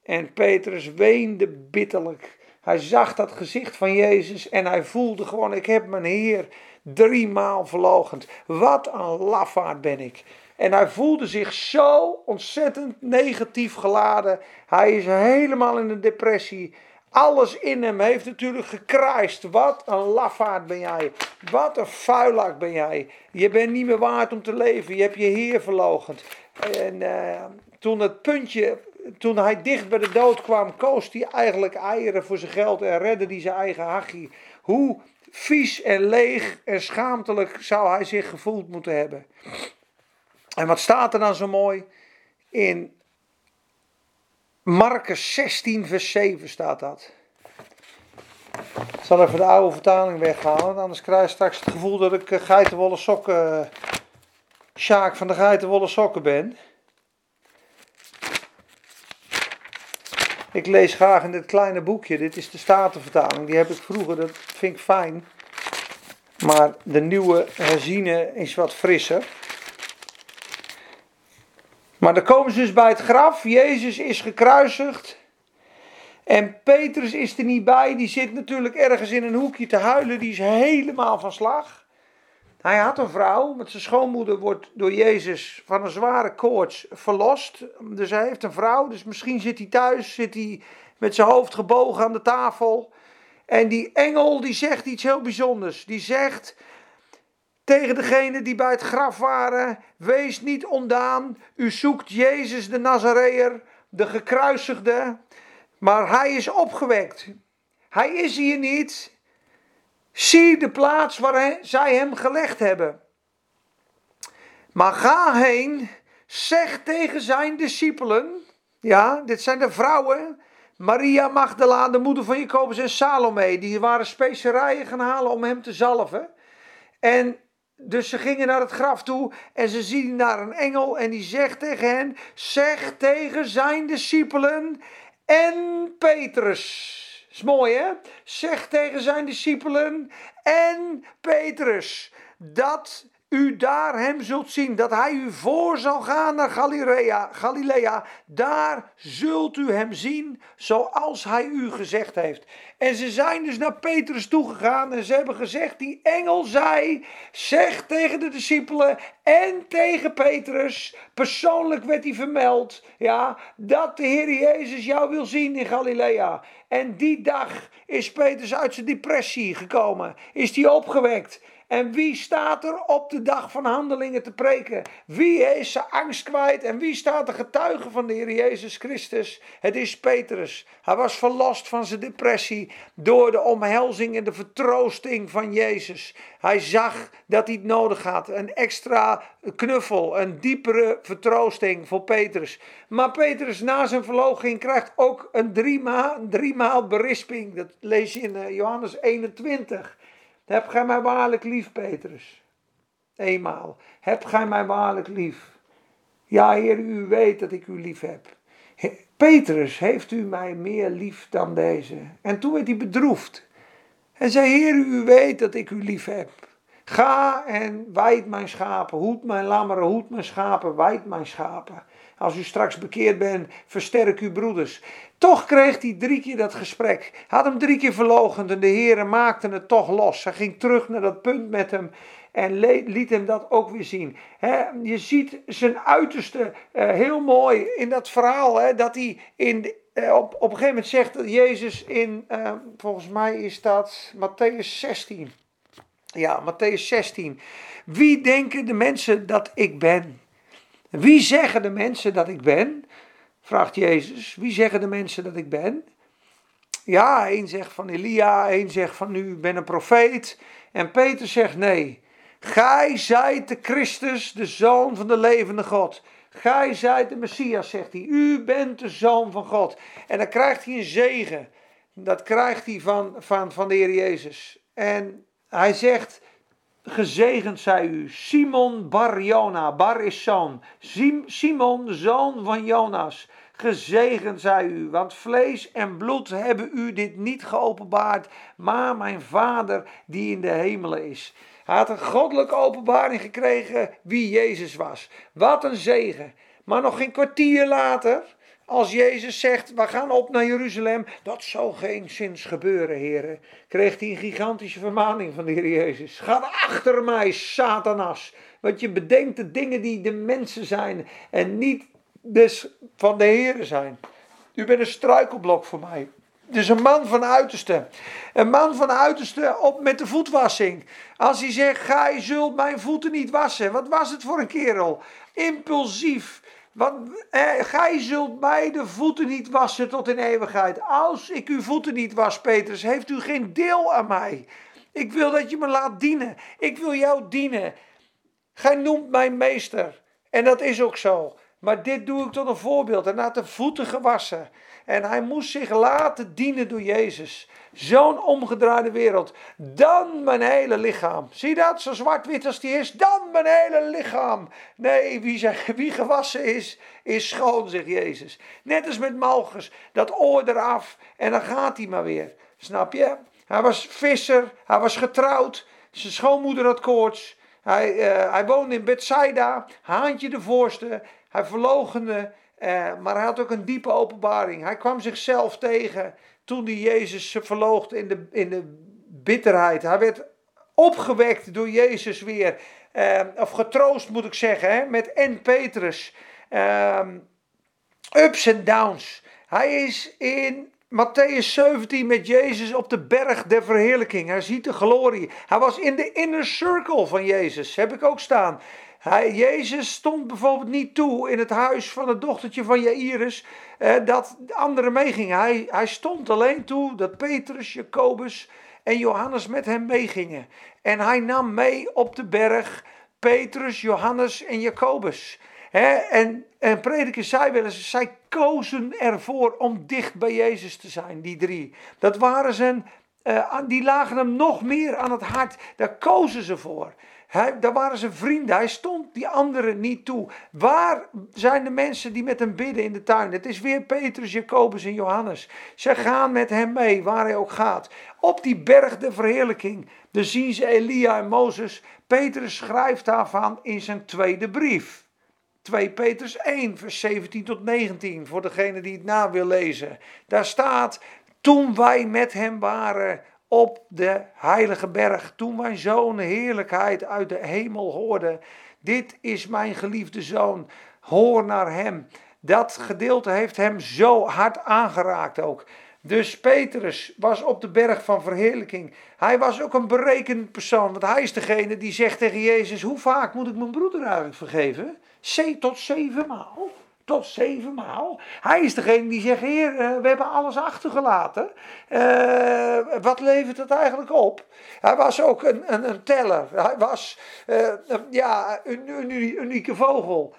En Petrus weende bitterlijk. Hij zag dat gezicht van Jezus en hij voelde gewoon: ik heb mijn Heer driemaal verlogend. Wat een lafaard ben ik. En hij voelde zich zo ontzettend negatief geladen. Hij is helemaal in een depressie. Alles in hem heeft natuurlijk gekruist. Wat een lafaard ben jij. Wat een vuilak ben jij. Je bent niet meer waard om te leven. Je hebt je Heer verlogend. En uh, toen het puntje toen hij dicht bij de dood kwam, koos hij eigenlijk eieren voor zijn geld en redde hij zijn eigen hachie. Hoe vies en leeg en schaamtelijk zou hij zich gevoeld moeten hebben. En wat staat er dan zo mooi? In Marcus 16, vers 7 staat dat. Ik zal even de oude vertaling weghalen, anders krijg je straks het gevoel dat ik eh, geitenwolle sokken, Sjaak van de geitenwolle sokken ben. Ik lees graag in dit kleine boekje. Dit is de Statenvertaling. Die heb ik vroeger, dat vind ik fijn. Maar de nieuwe herziene is wat frisser. Maar dan komen ze dus bij het graf. Jezus is gekruisigd. En Petrus is er niet bij. Die zit natuurlijk ergens in een hoekje te huilen. Die is helemaal van slag. Hij had een vrouw, met zijn schoonmoeder wordt door Jezus van een zware koorts verlost. Dus hij heeft een vrouw, dus misschien zit hij thuis, zit hij met zijn hoofd gebogen aan de tafel. En die engel die zegt iets heel bijzonders. Die zegt tegen degene die bij het graf waren: Wees niet ondaan, u zoekt Jezus de Nazareër, de gekruisigde, maar hij is opgewekt. Hij is hier niet. Zie de plaats waar zij hem gelegd hebben. Maar ga heen, zeg tegen zijn discipelen, ja, dit zijn de vrouwen, Maria Magdala, de moeder van Jacobus en Salome, die waren specerijen gaan halen om hem te zalven. En dus ze gingen naar het graf toe en ze zien naar een engel en die zegt tegen hen, zeg tegen zijn discipelen en Petrus is mooi hè? Zeg tegen zijn discipelen en Petrus dat u daar hem zult zien, dat hij u voor zal gaan naar Galilea, Galilea. Daar zult u hem zien zoals hij u gezegd heeft. En ze zijn dus naar Petrus toegegaan en ze hebben gezegd, die engel zei, zeg tegen de discipelen en tegen Petrus, persoonlijk werd hij vermeld, ja, dat de Heer Jezus jou wil zien in Galilea. En die dag is Petrus uit zijn depressie gekomen, is hij opgewekt. En wie staat er op de dag van handelingen te preken? Wie is zijn angst kwijt? En wie staat er getuige van de Heer Jezus Christus? Het is Petrus. Hij was verlost van zijn depressie door de omhelzing en de vertroosting van Jezus. Hij zag dat hij het nodig had. Een extra knuffel, een diepere vertroosting voor Petrus. Maar Petrus na zijn verloging krijgt ook een driemaal, driemaal berisping. Dat lees je in eh, Johannes 21. Heb gij mij waarlijk lief, Petrus? Eenmaal. Heb gij mij waarlijk lief? Ja, Heer, u weet dat ik u lief heb. Petrus, heeft u mij meer lief dan deze? En toen werd hij bedroefd. En zei, Heer, u weet dat ik u lief heb. Ga en wijd mijn schapen, hoed mijn lammeren, hoed mijn schapen, wijd mijn schapen. Als u straks bekeerd bent, versterk uw broeders. Toch kreeg hij drie keer dat gesprek. Had hem drie keer verlogend en de heren maakten het toch los. Hij ging terug naar dat punt met hem en liet hem dat ook weer zien. je ziet zijn uiterste uh, heel mooi in dat verhaal. dat hij in, uh, op, op een gegeven moment zegt dat Jezus in, uh, volgens mij is dat Matthäus 16. Ja, Matthäus 16. Wie denken de mensen dat ik ben? Wie zeggen de mensen dat ik ben? Vraagt Jezus. Wie zeggen de mensen dat ik ben? Ja, één zegt van Elia, één zegt van nu ben een profeet. En Peter zegt nee. Gij zijt de Christus, de Zoon van de levende God. Gij zijt de Messias, zegt hij. U bent de Zoon van God. En dan krijgt hij een zegen. Dat krijgt hij van, van, van de Heer Jezus. En hij zegt, gezegend zij u, Simon Bar Jona, Bar is zoon. Simon, zoon van Jonas. Gezegend zij u, want vlees en bloed hebben u dit niet geopenbaard, maar mijn Vader die in de hemelen is. Hij had een goddelijke openbaring gekregen wie Jezus was. Wat een zegen. Maar nog geen kwartier later, als Jezus zegt, we gaan op naar Jeruzalem, dat zal geen zins gebeuren, heren. Kreeg hij een gigantische vermaning van de Heer Jezus. Ga achter mij, Satanas. Want je bedenkt de dingen die de mensen zijn en niet dus van de Heer zijn. U bent een struikelblok voor mij. Dus een man van uiterste. Een man van uiterste op met de voetwassing. Als hij zegt, gij zult mijn voeten niet wassen. Wat was het voor een kerel? Impulsief. Want eh, gij zult mij de voeten niet wassen tot in eeuwigheid. Als ik uw voeten niet was, Petrus, heeft u geen deel aan mij. Ik wil dat je me laat dienen. Ik wil jou dienen. Gij noemt mij meester. En dat is ook zo. Maar dit doe ik tot een voorbeeld. En had de voeten gewassen. En hij moest zich laten dienen door Jezus. Zo'n omgedraaide wereld. Dan mijn hele lichaam. Zie dat? Zo zwart-wit als die is. Dan mijn hele lichaam. Nee, wie, wie gewassen is, is schoon, zegt Jezus. Net als met Malchus. Dat oor eraf. En dan gaat hij maar weer. Snap je? Hij was visser. Hij was getrouwd. Zijn schoonmoeder had koorts. Hij, uh, hij woonde in Bethsaida. Haantje de voorste. Hij verlogende. Uh, maar hij had ook een diepe openbaring. Hij kwam zichzelf tegen toen hij Jezus verloogde in de, in de bitterheid. Hij werd opgewekt door Jezus weer. Uh, of getroost moet ik zeggen, hè, met en Petrus. Uh, ups en downs. Hij is in Matthäus 17 met Jezus op de berg der verheerlijking. Hij ziet de glorie. Hij was in de inner circle van Jezus, heb ik ook staan. Hij, Jezus stond bijvoorbeeld niet toe in het huis van het dochtertje van Jairus eh, dat anderen meegingen. Hij, hij stond alleen toe dat Petrus, Jacobus en Johannes met hem meegingen. En hij nam mee op de berg Petrus, Johannes en Jacobus. en, en prediker zei wel eens, zij kozen ervoor om dicht bij Jezus te zijn, die drie. Dat waren ze, uh, die lagen hem nog meer aan het hart. Daar kozen ze voor. Hij, daar waren ze vrienden. Hij stond die anderen niet toe. Waar zijn de mensen die met hem bidden in de tuin? Het is weer Petrus, Jacobus en Johannes. Ze gaan met hem mee, waar hij ook gaat. Op die berg de verheerlijking. Dan zien ze Elia en Mozes. Petrus schrijft daarvan in zijn tweede brief. 2 Petrus 1, vers 17 tot 19, voor degene die het na wil lezen. Daar staat, toen wij met hem waren op de heilige berg, toen mijn zoon heerlijkheid uit de hemel hoorde. Dit is mijn geliefde zoon, hoor naar hem. Dat gedeelte heeft hem zo hard aangeraakt ook. Dus Petrus was op de berg van verheerlijking. Hij was ook een berekend persoon, want hij is degene die zegt tegen Jezus: Hoe vaak moet ik mijn broeder eigenlijk vergeven? C tot zeven maal tot zevenmaal. Hij is degene die zegt, heer, eh, we hebben alles achtergelaten. Uh, wat levert het eigenlijk op? Hij was ook een, een, teller. Hij was uh, ja, een, een, unieke vogel.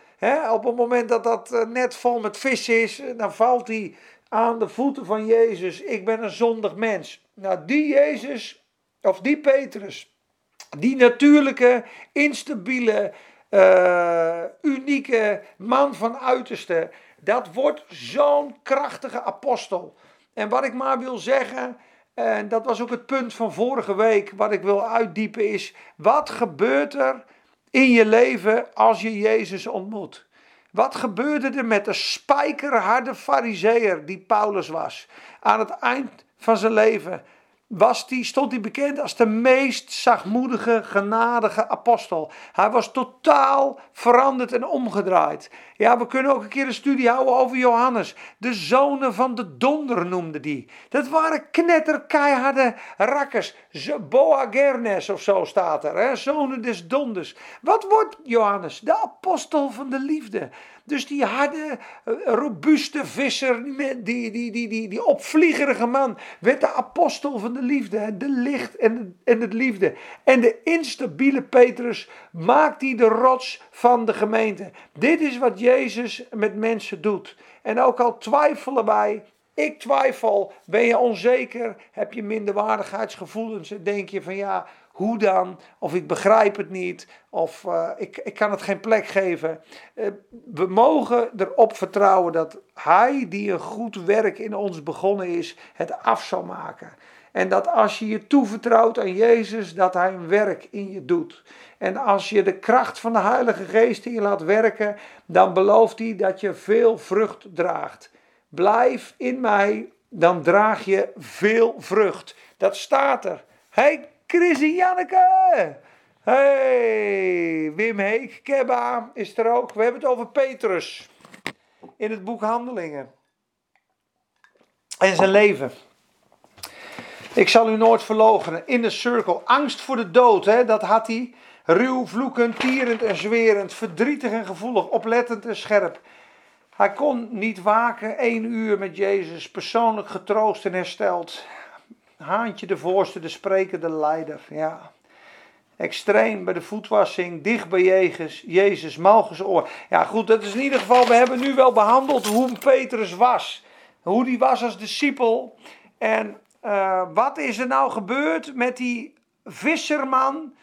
op het moment dat dat net vol met vis is, dan valt hij aan de voeten van Jezus. Ik ben een zondig mens. Nou, die Jezus, of die Petrus, die natuurlijke, instabiele, uh, unieke man van uiterste. Dat wordt zo'n krachtige apostel. En wat ik maar wil zeggen, en dat was ook het punt van vorige week, wat ik wil uitdiepen, is: wat gebeurt er in je leven als je Jezus ontmoet? Wat gebeurde er met de spijkerharde fariseer die Paulus was aan het eind van zijn leven? Was die, stond hij bekend als de meest zachtmoedige, genadige apostel. Hij was totaal veranderd en omgedraaid. Ja, we kunnen ook een keer een studie houden over Johannes. De zonen van de donder noemde die. Dat waren knetterkeiharde rakkers. Boagernes of zo staat er. Hè? Zonen des donders. Wat wordt Johannes? De apostel van de liefde. Dus die harde, eh, robuuste visser, die, die, die, die, die opvliegerige man, werd de apostel van de liefde. De licht en, en het liefde. En de instabiele Petrus maakt die de rots van de gemeente. Dit is wat Jezus met mensen doet. En ook al twijfelen wij, ik twijfel, ben je onzeker, heb je minderwaardigheidsgevoelens en denk je van ja, hoe dan? Of ik begrijp het niet, of uh, ik, ik kan het geen plek geven. Uh, we mogen erop vertrouwen dat Hij die een goed werk in ons begonnen is, het af zal maken. En dat als je je toevertrouwt aan Jezus, dat Hij een werk in je doet. En als je de kracht van de Heilige Geest in je laat werken, dan belooft Hij dat je veel vrucht draagt. Blijf in mij, dan draag je veel vrucht. Dat staat er. Hey Chris en Janneke! Hey, Wim Heek, Kebba is er ook. We hebben het over Petrus in het boek Handelingen. En zijn leven. Ik zal u nooit verloochenen. In de cirkel. Angst voor de dood, hè, dat had hij. Ruw, vloekend, tierend en zwerend. Verdrietig en gevoelig. Oplettend en scherp. Hij kon niet waken één uur met Jezus. Persoonlijk getroost en hersteld. Haantje de voorste, de sprekende leider. Ja. Extreem bij de voetwassing, dicht bij Jezus, Jezus, Malchus oor. Ja goed, dat is in ieder geval, we hebben nu wel behandeld hoe Petrus was. Hoe die was als discipel. En uh, wat is er nou gebeurd met die visserman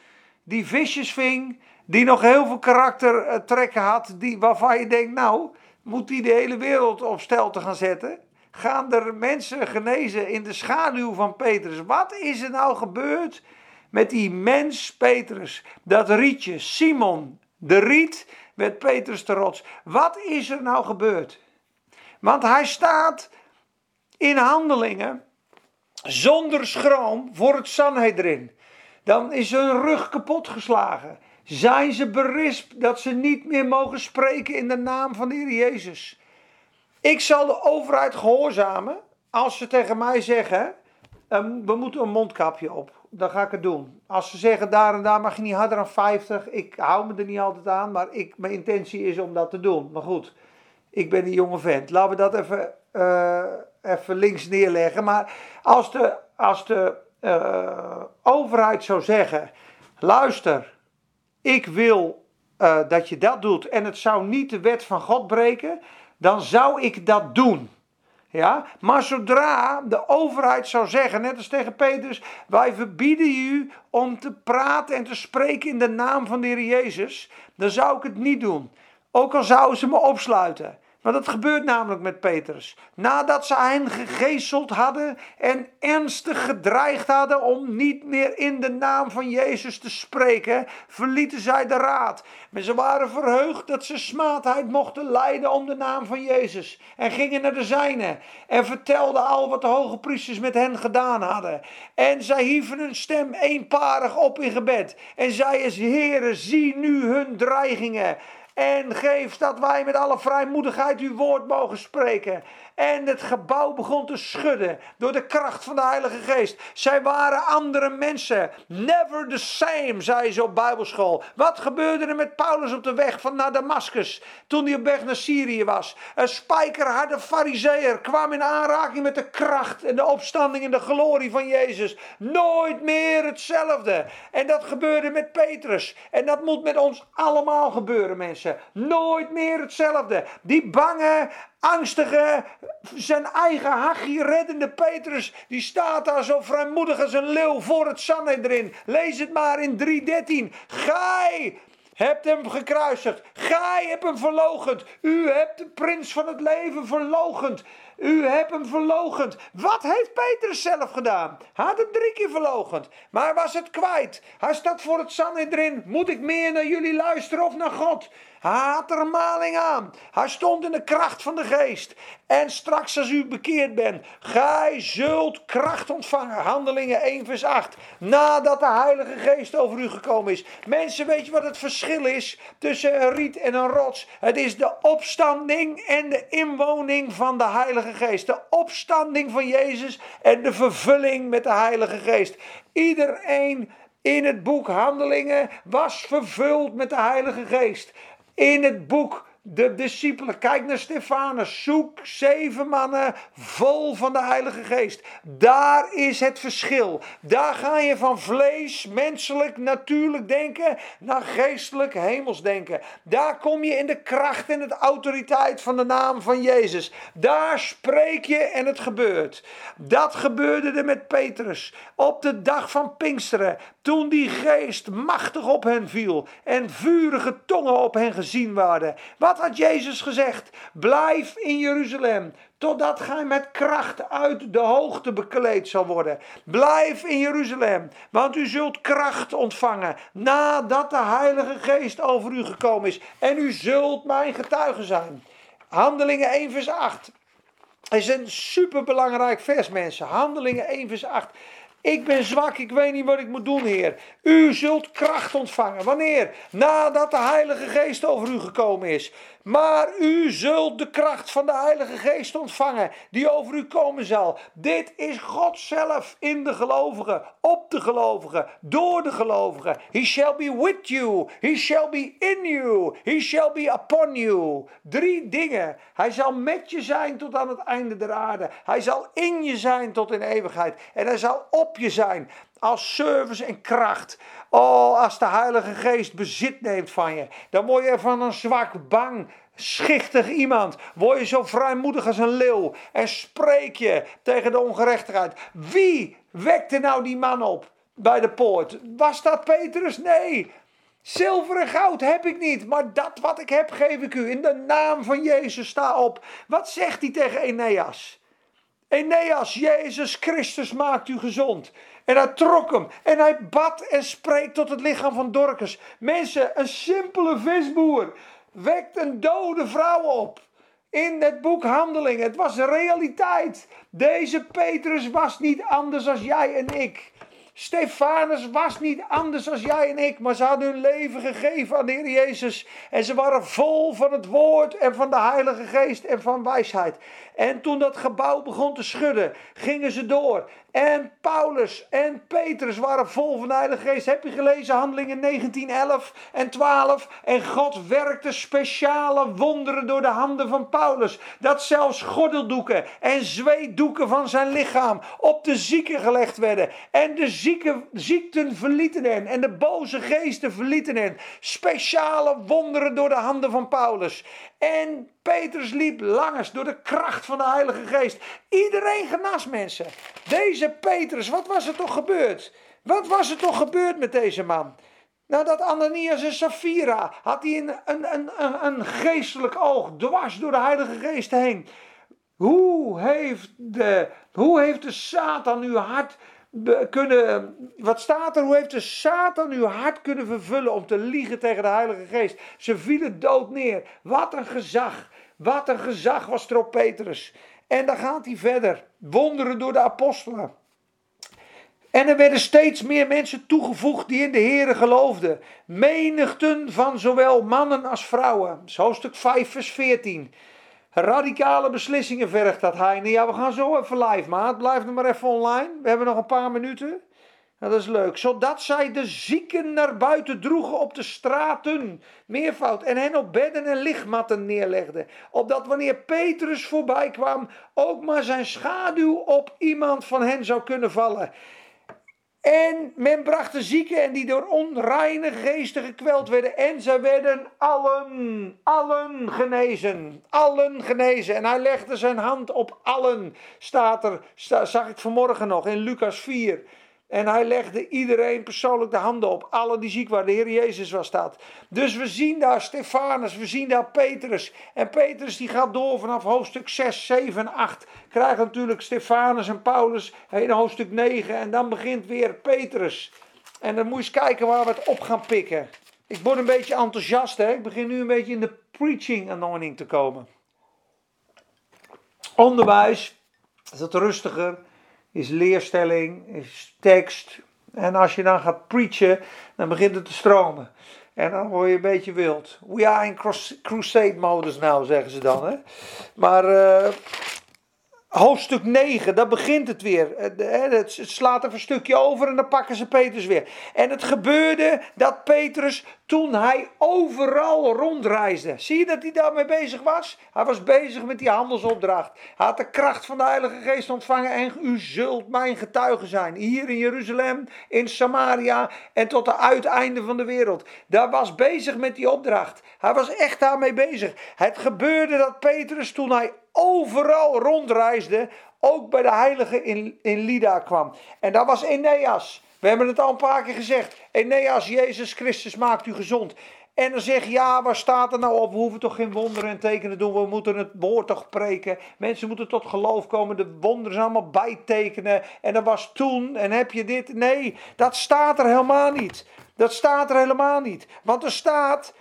die visjes ving, die nog heel veel karaktertrekken had, die, waarvan je denkt, nou, moet die de hele wereld op stel te gaan zetten? Gaan er mensen genezen in de schaduw van Petrus? Wat is er nou gebeurd met die mens Petrus? Dat rietje, Simon, de riet, werd Petrus de rots. Wat is er nou gebeurd? Want hij staat in handelingen zonder schroom voor het Sanhedrin. Dan is hun rug kapot geslagen. Zijn ze berispt dat ze niet meer mogen spreken in de naam van de Heer Jezus. Ik zal de overheid gehoorzamen als ze tegen mij zeggen: ehm, we moeten een mondkapje op. Dan ga ik het doen. Als ze zeggen daar en daar mag je niet harder dan 50. Ik hou me er niet altijd aan, maar ik, mijn intentie is om dat te doen. Maar goed, ik ben een jonge vent. Laten we dat even, uh, even links neerleggen. Maar als de, als de uh, overheid zou zeggen: luister, ik wil uh, dat je dat doet en het zou niet de wet van God breken, dan zou ik dat doen. Ja? Maar zodra de overheid zou zeggen, net als tegen Petrus, wij verbieden u om te praten en te spreken in de naam van de Heer Jezus, dan zou ik het niet doen. Ook al zouden ze me opsluiten. Maar dat gebeurt namelijk met Petrus. Nadat ze hen gegezeld hadden en ernstig gedreigd hadden om niet meer in de naam van Jezus te spreken, verlieten zij de raad. Maar ze waren verheugd dat ze smaadheid mochten lijden om de naam van Jezus. En gingen naar de zijnen en vertelden al wat de hoge priesters met hen gedaan hadden. En zij hieven hun stem eenparig op in gebed. En zeiden: Heere, zie nu hun dreigingen. En geef dat wij met alle vrijmoedigheid uw woord mogen spreken. En het gebouw begon te schudden door de kracht van de Heilige Geest. Zij waren andere mensen. Never the same, zei ze op Bijbelschool. Wat gebeurde er met Paulus op de weg van naar Damascus toen hij op weg naar Syrië was? Een spijkerharde fariseer kwam in aanraking met de kracht en de opstanding en de glorie van Jezus. Nooit meer hetzelfde. En dat gebeurde met Petrus. En dat moet met ons allemaal gebeuren, mensen. Nooit meer hetzelfde. Die bange, angstige, zijn eigen hachje reddende Petrus, die staat daar zo vrijmoedig als een leeuw voor het Sanhedrin. Lees het maar in 3.13. Gij hebt hem gekruisigd. Gij hebt hem verlogend. U hebt de prins van het leven verlogend. U hebt hem verlogend. Wat heeft Petrus zelf gedaan? Hij had hem drie keer verlogend. Maar hij was het kwijt. Hij staat voor het Sanhedrin. Moet ik meer naar jullie luisteren of naar God? Hij er maling aan. Hij stond in de kracht van de geest. En straks als u bekeerd bent, gij zult kracht ontvangen. Handelingen 1 vers 8. Nadat de Heilige Geest over u gekomen is. Mensen, weet je wat het verschil is tussen een riet en een rots? Het is de opstanding en de inwoning van de Heilige Geest. De opstanding van Jezus en de vervulling met de Heilige Geest. Iedereen in het boek Handelingen was vervuld met de Heilige Geest. In het boek de discipelen, kijk naar Stefanus, zoek zeven mannen vol van de Heilige Geest. Daar is het verschil. Daar ga je van vlees, menselijk, natuurlijk denken naar geestelijk, hemels denken. Daar kom je in de kracht en de autoriteit van de naam van Jezus. Daar spreek je en het gebeurt. Dat gebeurde er met Petrus op de dag van Pinksteren. Toen die geest machtig op hen viel en vurige tongen op hen gezien werden. Wat had Jezus gezegd? Blijf in Jeruzalem totdat gij met kracht uit de hoogte bekleed zal worden. Blijf in Jeruzalem, want u zult kracht ontvangen nadat de Heilige Geest over u gekomen is. En u zult mijn getuige zijn. Handelingen 1 vers 8. is een superbelangrijk vers, mensen. Handelingen 1 vers 8. Ik ben zwak, ik weet niet wat ik moet doen, Heer. U zult kracht ontvangen. Wanneer? Nadat de Heilige Geest over u gekomen is. Maar u zult de kracht van de Heilige Geest ontvangen, die over u komen zal. Dit is God zelf in de gelovigen, op de gelovigen, door de gelovigen. He shall be with you, he shall be in you, he shall be upon you. Drie dingen. Hij zal met je zijn tot aan het einde der aarde. Hij zal in je zijn tot in eeuwigheid. En hij zal op je zijn als service en kracht. Oh, als de Heilige Geest bezit neemt van je, dan word je van een zwak, bang, schichtig iemand. Word je zo vrijmoedig als een leeuw en spreek je tegen de ongerechtigheid. Wie wekte nou die man op bij de poort? Was dat Petrus? Nee. Zilver en goud heb ik niet, maar dat wat ik heb geef ik u. In de naam van Jezus sta op. Wat zegt hij tegen Eneas? Eneas, Jezus Christus maakt u gezond. En hij trok hem. En hij bad en spreekt tot het lichaam van Dorcas. Mensen, een simpele visboer wekt een dode vrouw op. In het boek Handelingen. Het was realiteit. Deze Petrus was niet anders als jij en ik. Stefanus was niet anders als jij en ik, maar ze hadden hun leven gegeven aan de Heer Jezus. En ze waren vol van het woord en van de Heilige Geest en van wijsheid. En toen dat gebouw begon te schudden, gingen ze door. En Paulus en Petrus waren vol van de Heilige Geest. Heb je gelezen handelingen 19, 11 en 12? En God werkte speciale wonderen door de handen van Paulus. Dat zelfs gordeldoeken en zweetdoeken van zijn lichaam op de zieken gelegd werden. En de zieken, ziekten verlieten hen. En de boze geesten verlieten hen. Speciale wonderen door de handen van Paulus. En Petrus liep langs door de kracht van de Heilige Geest. Iedereen genas mensen. Deze Petrus, wat was er toch gebeurd? Wat was er toch gebeurd met deze man? Nadat Ananias en Safira had hij een, een, een, een geestelijk oog dwars door de Heilige Geest heen. Hoe heeft de, hoe heeft de Satan uw hart kunnen, wat staat er? Hoe heeft de Satan uw hart kunnen vervullen om te liegen tegen de Heilige Geest? Ze vielen dood neer. Wat een gezag. Wat een gezag was er op Petrus. En dan gaat hij verder. Wonderen door de apostelen. En er werden steeds meer mensen toegevoegd die in de Here geloofden. Menigten van zowel mannen als vrouwen. hoofdstuk 5, vers 14. Radicale beslissingen vergt dat Heine. Ja, we gaan zo even live, maat. Blijf nog maar even online. We hebben nog een paar minuten. Dat is leuk. Zodat zij de zieken naar buiten droegen op de straten. Meervoud. En hen op bedden en lichtmatten neerlegden. Opdat wanneer Petrus voorbij kwam, ook maar zijn schaduw op iemand van hen zou kunnen vallen. En men bracht de zieken en die door onreine geesten gekweld werden. En zij werden allen, allen genezen. Allen genezen. En hij legde zijn hand op allen. Staat er, zag ik vanmorgen nog in Lucas 4. En hij legde iedereen persoonlijk de handen op. Alle die ziek waren. De Heer Jezus was dat. Dus we zien daar Stefanus. We zien daar Petrus. En Petrus die gaat door vanaf hoofdstuk 6, 7 en 8. Krijgt natuurlijk Stefanus en Paulus in hoofdstuk 9. En dan begint weer Petrus. En dan moet je eens kijken waar we het op gaan pikken. ik word een beetje enthousiast. Hè? Ik begin nu een beetje in de preaching anointing te komen. Onderwijs is het rustiger, is leerstelling, is tekst. En als je dan gaat preachen, dan begint het te stromen. En dan word je een beetje wild. We are in crusade modus nou, zeggen ze dan. Hè? Maar uh, hoofdstuk 9, daar begint het weer. Het slaat even een stukje over en dan pakken ze Petrus weer. En het gebeurde dat Petrus, toen hij overal rondreisde. Zie je dat hij daarmee bezig was? Hij was bezig met die handelsopdracht. Hij had de kracht van de Heilige Geest ontvangen. En u zult mijn getuige zijn. Hier in Jeruzalem, in Samaria en tot de uiteinde van de wereld. Daar was bezig met die opdracht. Hij was echt daarmee bezig. Het gebeurde dat Petrus, toen hij overal rondreisde, ook bij de heiligen in, in Lida kwam. En dat was Eneas. We hebben het al een paar keer gezegd. Eneas, Jezus Christus maakt u gezond. En dan zeg je, ja, waar staat er nou op? We hoeven toch geen wonderen en tekenen te doen. We moeten het woord toch preken. Mensen moeten tot geloof komen. De wonderen zijn allemaal bijtekenen. En dat was toen. En heb je dit? Nee, dat staat er helemaal niet. Dat staat er helemaal niet. Want er staat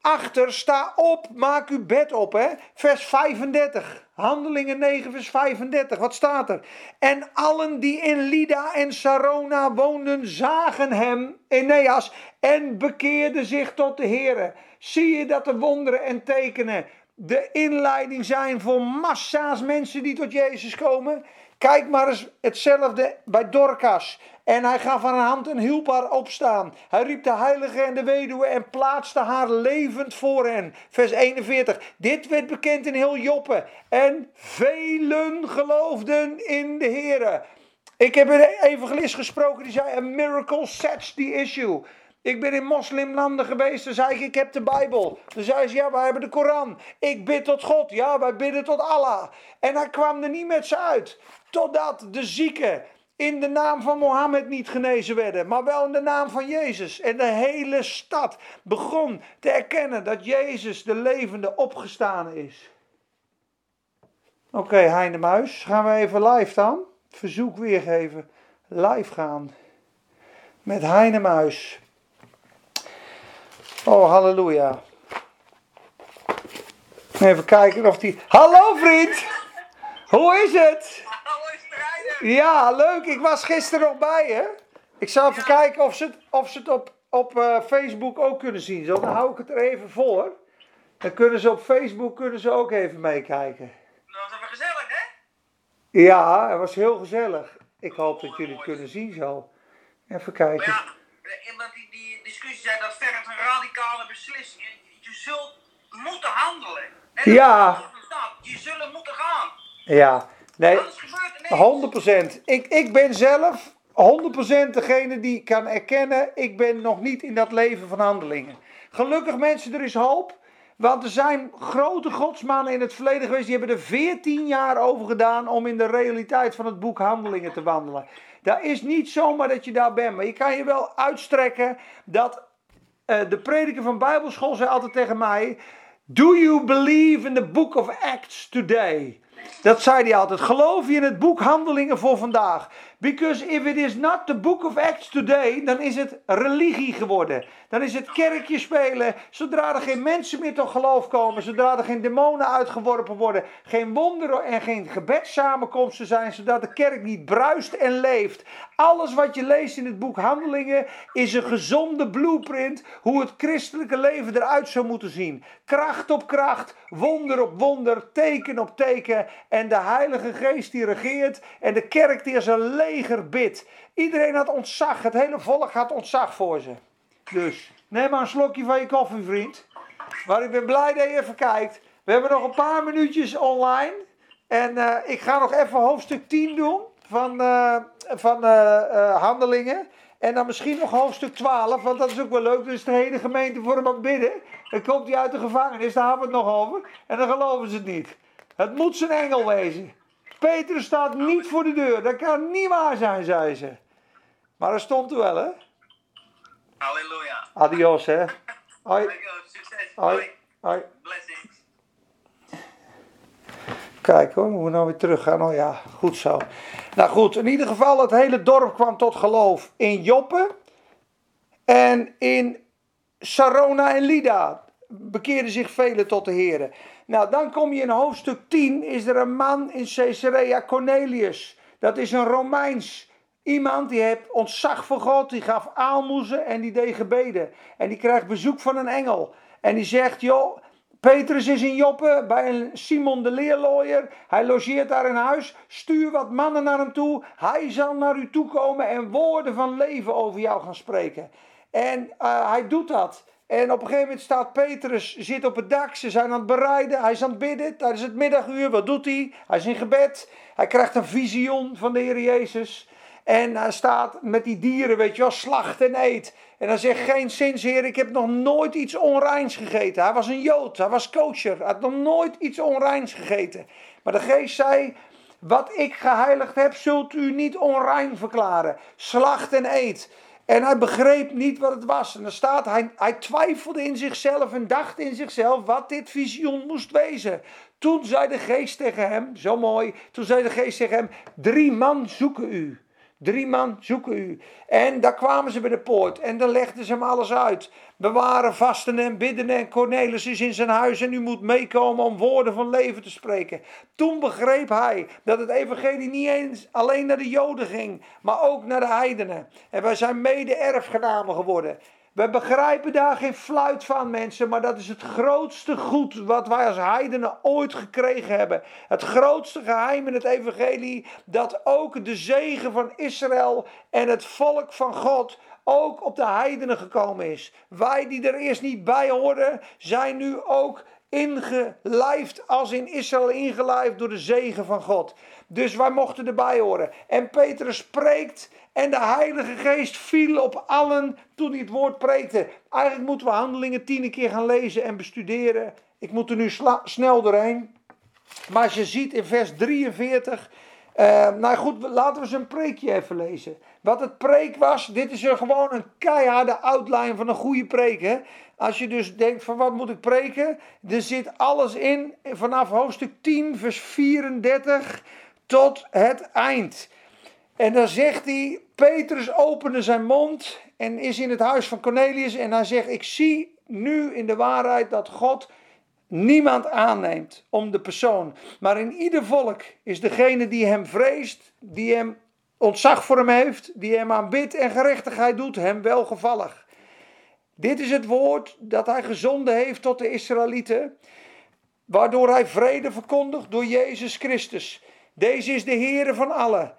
achter, sta op, maak uw bed op. Hè? Vers 35. Handelingen 9, vers 35. Wat staat er? En allen die in Lida en Sarona woonden, zagen hem, Eneas, en bekeerden zich tot de Here. Zie je dat de wonderen en tekenen de inleiding zijn voor massa's mensen die tot Jezus komen? Kijk maar eens hetzelfde bij Dorcas. En hij gaf haar hand en hielp haar opstaan. Hij riep de heilige en de weduwe en plaatste haar levend voor hen. Vers 41. Dit werd bekend in heel Joppe. En velen geloofden in de Here. Ik heb een evangelist gesproken die zei: A miracle sets the issue. Ik ben in moslimlanden geweest. Toen zei ik, ik heb de Bijbel. Toen zei ze, ja, wij hebben de Koran. Ik bid tot God. Ja, wij bidden tot Allah. En hij kwam er niet met ze uit. Totdat de zieken in de naam van Mohammed niet genezen werden, maar wel in de naam van Jezus. En de hele stad begon te erkennen dat Jezus de levende opgestaan is. Oké, okay, Heine Muis, gaan we even live dan? Verzoek weergeven. Live gaan. Met Heine Muis. Oh, halleluja. Even kijken of die. Hallo vriend! Hoe is het? Ja, leuk. Ik was gisteren nog bij hè. Ik zal even kijken of ze het, of ze het op, op uh, Facebook ook kunnen zien. Zo, dan hou ik het er even voor. Dan kunnen ze op Facebook kunnen ze ook even meekijken. Dat was even gezellig, hè? Ja, het was heel gezellig. Ik hoop dat jullie het kunnen zien zo. Even kijken. Maar ja, omdat die, die discussie zei dat Je zult moeten handelen. En ja. Je zult moeten gaan. Ja. Nee, 100%. Ik, ik ben zelf 100% degene die kan erkennen, ik ben nog niet in dat leven van handelingen. Gelukkig mensen, er is hoop. Want er zijn grote godsmannen in het verleden geweest, die hebben er 14 jaar over gedaan om in de realiteit van het boek Handelingen te wandelen. Dat is niet zomaar dat je daar bent, maar je kan je wel uitstrekken dat uh, de prediker van Bijbelschool zei altijd tegen mij: Do you believe in the book of Acts today? Dat zei hij altijd. Geloof je in het boek Handelingen voor vandaag? Because if it is not the book of Acts today, dan is het religie geworden. Dan is het kerkje spelen. Zodra er geen mensen meer tot geloof komen, zodra er geen demonen uitgeworpen worden, geen wonderen en geen gebedssamenkomsten zijn, zodat de kerk niet bruist en leeft. Alles wat je leest in het boek Handelingen is een gezonde blueprint hoe het christelijke leven eruit zou moeten zien. Kracht op kracht, wonder op wonder, teken op teken en de Heilige Geest die regeert en de kerk die als een leger bidt. Iedereen had ontzag, het hele volk had ontzag voor ze. Dus neem maar een slokje van je koffie, vriend. Maar ik ben blij dat je even kijkt. We hebben nog een paar minuutjes online. En uh, ik ga nog even hoofdstuk 10 doen van, uh, van uh, handelingen. En dan misschien nog hoofdstuk 12, want dat is ook wel leuk. Dus de hele gemeente voor hem aan bidden. Dan komt hij uit de gevangenis, daar hebben we het nog over. En dan geloven ze het niet. Het moet zijn engel wezen. Petrus staat niet voor de deur. Dat kan niet waar zijn, zei ze. Maar er stond er wel, hè? Halleluja. Adios, hè? Hoi. Succes. Hoi. Hoi. Blessings. Kijk hoor, we moeten nou weer terug gaan. Oh ja, goed zo. Nou goed, in ieder geval, het hele dorp kwam tot geloof in Joppe. En in Sarona en Lida bekeerden zich velen tot de Heren. Nou, dan kom je in hoofdstuk 10, is er een man in Caesarea Cornelius. Dat is een Romeins iemand die heeft ontzag voor God, die gaf aalmoezen en die deed gebeden. En die krijgt bezoek van een engel. En die zegt, joh, Petrus is in Joppe bij een Simon de leerlooier. Hij logeert daar in huis. Stuur wat mannen naar hem toe. Hij zal naar u toe komen en woorden van leven over jou gaan spreken. En uh, hij doet dat. En op een gegeven moment staat Petrus, zit op het dak, ze zijn aan het bereiden, hij is aan het bidden tijdens het middaguur. Wat doet hij? Hij is in gebed, hij krijgt een visioen van de Heer Jezus. En hij staat met die dieren, weet je wel, slacht en eet. En hij zegt, geen zins heer, ik heb nog nooit iets onreins gegeten. Hij was een Jood, hij was coacher, hij had nog nooit iets onreins gegeten. Maar de geest zei, wat ik geheiligd heb, zult u niet onrein verklaren. Slacht en eet. En hij begreep niet wat het was. En dan staat, hij, hij twijfelde in zichzelf en dacht in zichzelf wat dit visioen moest wezen. Toen zei de geest tegen hem, zo mooi, toen zei de geest tegen hem, drie man zoeken u. Drie man zoeken u. En daar kwamen ze bij de poort en dan legden ze hem alles uit. We waren vasten en bidden en Cornelis is in zijn huis en u moet meekomen om woorden van leven te spreken. Toen begreep hij dat het evangelie niet eens alleen naar de Joden ging, maar ook naar de heidenen. En wij zijn mede erfgenamen geworden. We begrijpen daar geen fluit van, mensen, maar dat is het grootste goed wat wij als heidenen ooit gekregen hebben. Het grootste geheim in het evangelie, dat ook de zegen van Israël en het volk van God ook op de heidenen gekomen is. Wij die er eerst niet bij hoorden, zijn nu ook ingelijfd als in Israël ingelijfd door de zegen van God. Dus wij mochten erbij horen. En Petrus spreekt en de Heilige Geest viel op allen toen hij het woord preekte. Eigenlijk moeten we handelingen tien keer gaan lezen en bestuderen. Ik moet er nu snel doorheen. Maar als je ziet in vers 43. Uh, nou goed, laten we zijn preekje even lezen. Wat het preek was, dit is er gewoon een keiharde outline van een goede preek. Hè? Als je dus denkt van wat moet ik preken? Er zit alles in vanaf hoofdstuk 10 vers 34 tot het eind. En dan zegt hij, Petrus opende zijn mond en is in het huis van Cornelius en hij zegt, ik zie nu in de waarheid dat God niemand aanneemt om de persoon. Maar in ieder volk is degene die hem vreest, die hem ontzag voor hem heeft, die hem aanbidt en gerechtigheid doet, hem welgevallig. Dit is het woord dat hij gezonden heeft tot de Israëlieten, waardoor hij vrede verkondigt door Jezus Christus. Deze is de Heere van allen.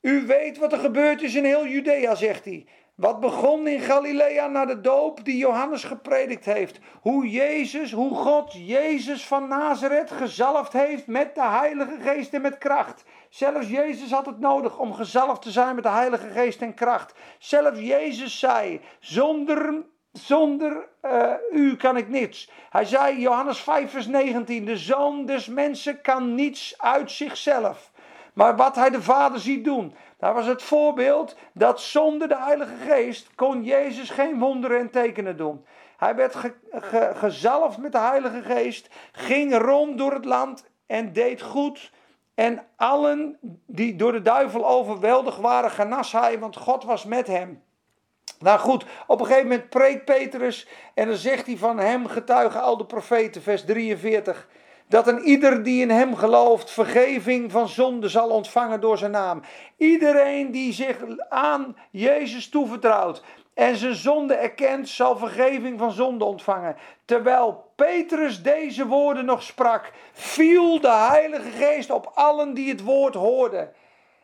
U weet wat er gebeurd is in heel Judea, zegt hij. Wat begon in Galilea na de doop die Johannes gepredikt heeft. Hoe Jezus, hoe God Jezus van Nazareth gezalfd heeft met de Heilige Geest en met kracht. Zelfs Jezus had het nodig om gezalfd te zijn met de Heilige Geest en kracht. Zelfs Jezus zei, zonder, zonder uh, u kan ik niets. Hij zei, Johannes 5 vers 19, de Zoon des Mensen kan niets uit zichzelf. Maar wat hij de Vader ziet doen, daar was het voorbeeld dat zonder de Heilige Geest kon Jezus geen wonderen en tekenen doen. Hij werd ge, gezalfd met de Heilige Geest, ging rond door het land en deed goed. En allen die door de duivel overweldigd waren, genas hij, want God was met hem. Nou goed, op een gegeven moment preekt Petrus en dan zegt hij van hem getuigen al de profeten, vers 43 dat een ieder die in hem gelooft vergeving van zonde zal ontvangen door zijn naam. Iedereen die zich aan Jezus toevertrouwt en zijn zonde erkent, zal vergeving van zonde ontvangen. Terwijl Petrus deze woorden nog sprak, viel de Heilige Geest op allen die het woord hoorden.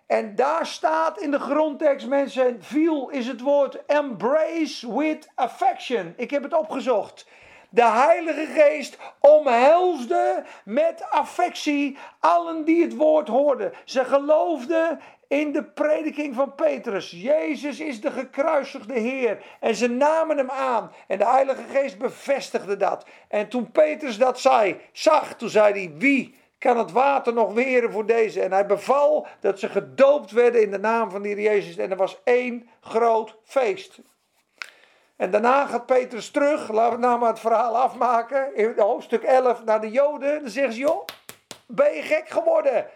En daar staat in de grondtekst, mensen, viel is het woord embrace with affection. Ik heb het opgezocht. De Heilige Geest omhelsde met affectie allen die het woord hoorden. Ze geloofden in de prediking van Petrus. Jezus is de gekruisigde Heer. En ze namen hem aan. En de Heilige Geest bevestigde dat. En toen Petrus dat zei, zag, toen zei hij: Wie kan het water nog weren voor deze? En hij beval dat ze gedoopt werden in de naam van die Jezus. En er was één groot feest. En daarna gaat Petrus terug, laten we nou maar het verhaal afmaken, in hoofdstuk 11 naar de Joden. Dan zeggen ze, joh, ben je gek geworden?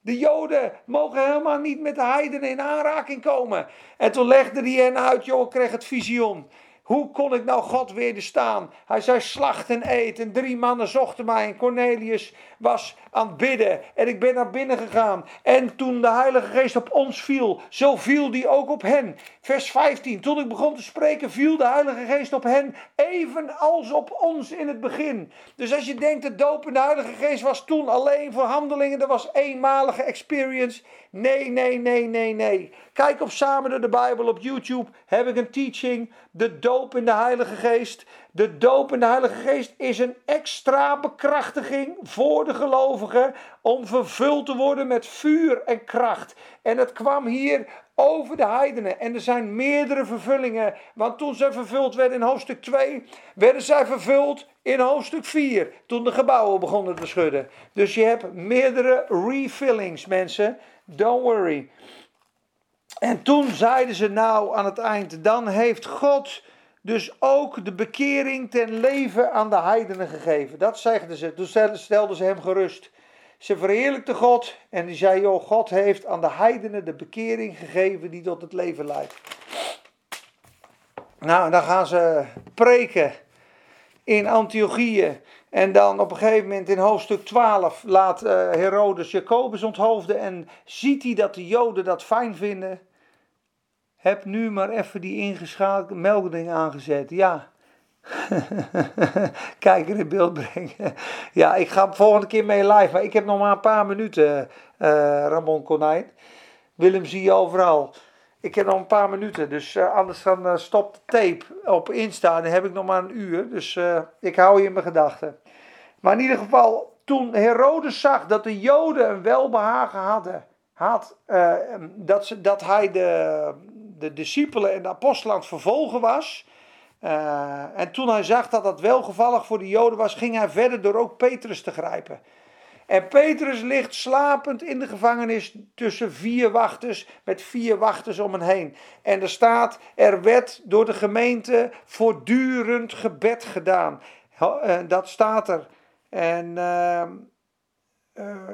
De Joden mogen helemaal niet met de heidenen in aanraking komen. En toen legde hij hen uit, joh, kreeg het visioen. Hoe kon ik nou God weerstaan? Hij zei: slacht en eet. En drie mannen zochten mij. En Cornelius was aan het bidden. En ik ben naar binnen gegaan. En toen de Heilige Geest op ons viel, zo viel die ook op hen. Vers 15. Toen ik begon te spreken, viel de Heilige Geest op hen, evenals op ons in het begin. Dus als je denkt, de doop in de Heilige Geest was toen alleen voor handelingen, dat was eenmalige experience. Nee, nee, nee, nee, nee. Kijk op Samen door de Bijbel op YouTube. Heb ik een teaching. De doop in de Heilige Geest. De doop in de Heilige Geest is een extra bekrachtiging voor de gelovigen. Om vervuld te worden met vuur en kracht. En het kwam hier over de heidenen. En er zijn meerdere vervullingen. Want toen zij vervuld werden in hoofdstuk 2, werden zij vervuld in hoofdstuk 4. Toen de gebouwen begonnen te schudden. Dus je hebt meerdere refillings, mensen. Don't worry. En toen zeiden ze nou aan het eind, dan heeft God dus ook de bekering ten leven aan de heidenen gegeven. Dat zeiden ze. Toen stelden ze hem gerust. Ze verheerlijkte God en die zei, joh, God heeft aan de heidenen de bekering gegeven die tot het leven leidt. Nou, dan gaan ze preken in Antiochieën. En dan op een gegeven moment in hoofdstuk 12 laat uh, Herodes Jacobus onthoofden en ziet hij dat de Joden dat fijn vinden. Heb nu maar even die ingeschakelde melding aangezet. Ja. Kijk in beeld brengen. ja, ik ga volgende keer mee live, maar ik heb nog maar een paar minuten, uh, Ramon Konijn. Willem zie je overal. Ik heb nog een paar minuten, dus uh, anders dan uh, stop de tape op Insta. Dan heb ik nog maar een uur, dus ik hou je in mijn gedachten. Maar in ieder geval, toen Herodes zag dat de Joden een welbehagen hadden, had, dat, ze, dat hij de, de discipelen en de apostelen aan het vervolgen was. Uh, en toen hij zag dat dat welgevallig voor de Joden was, ging hij verder door ook Petrus te grijpen. En Petrus ligt slapend in de gevangenis tussen vier wachters, met vier wachters om hem heen. En er staat, er werd door de gemeente voortdurend gebed gedaan. Uh, dat staat er. En uh,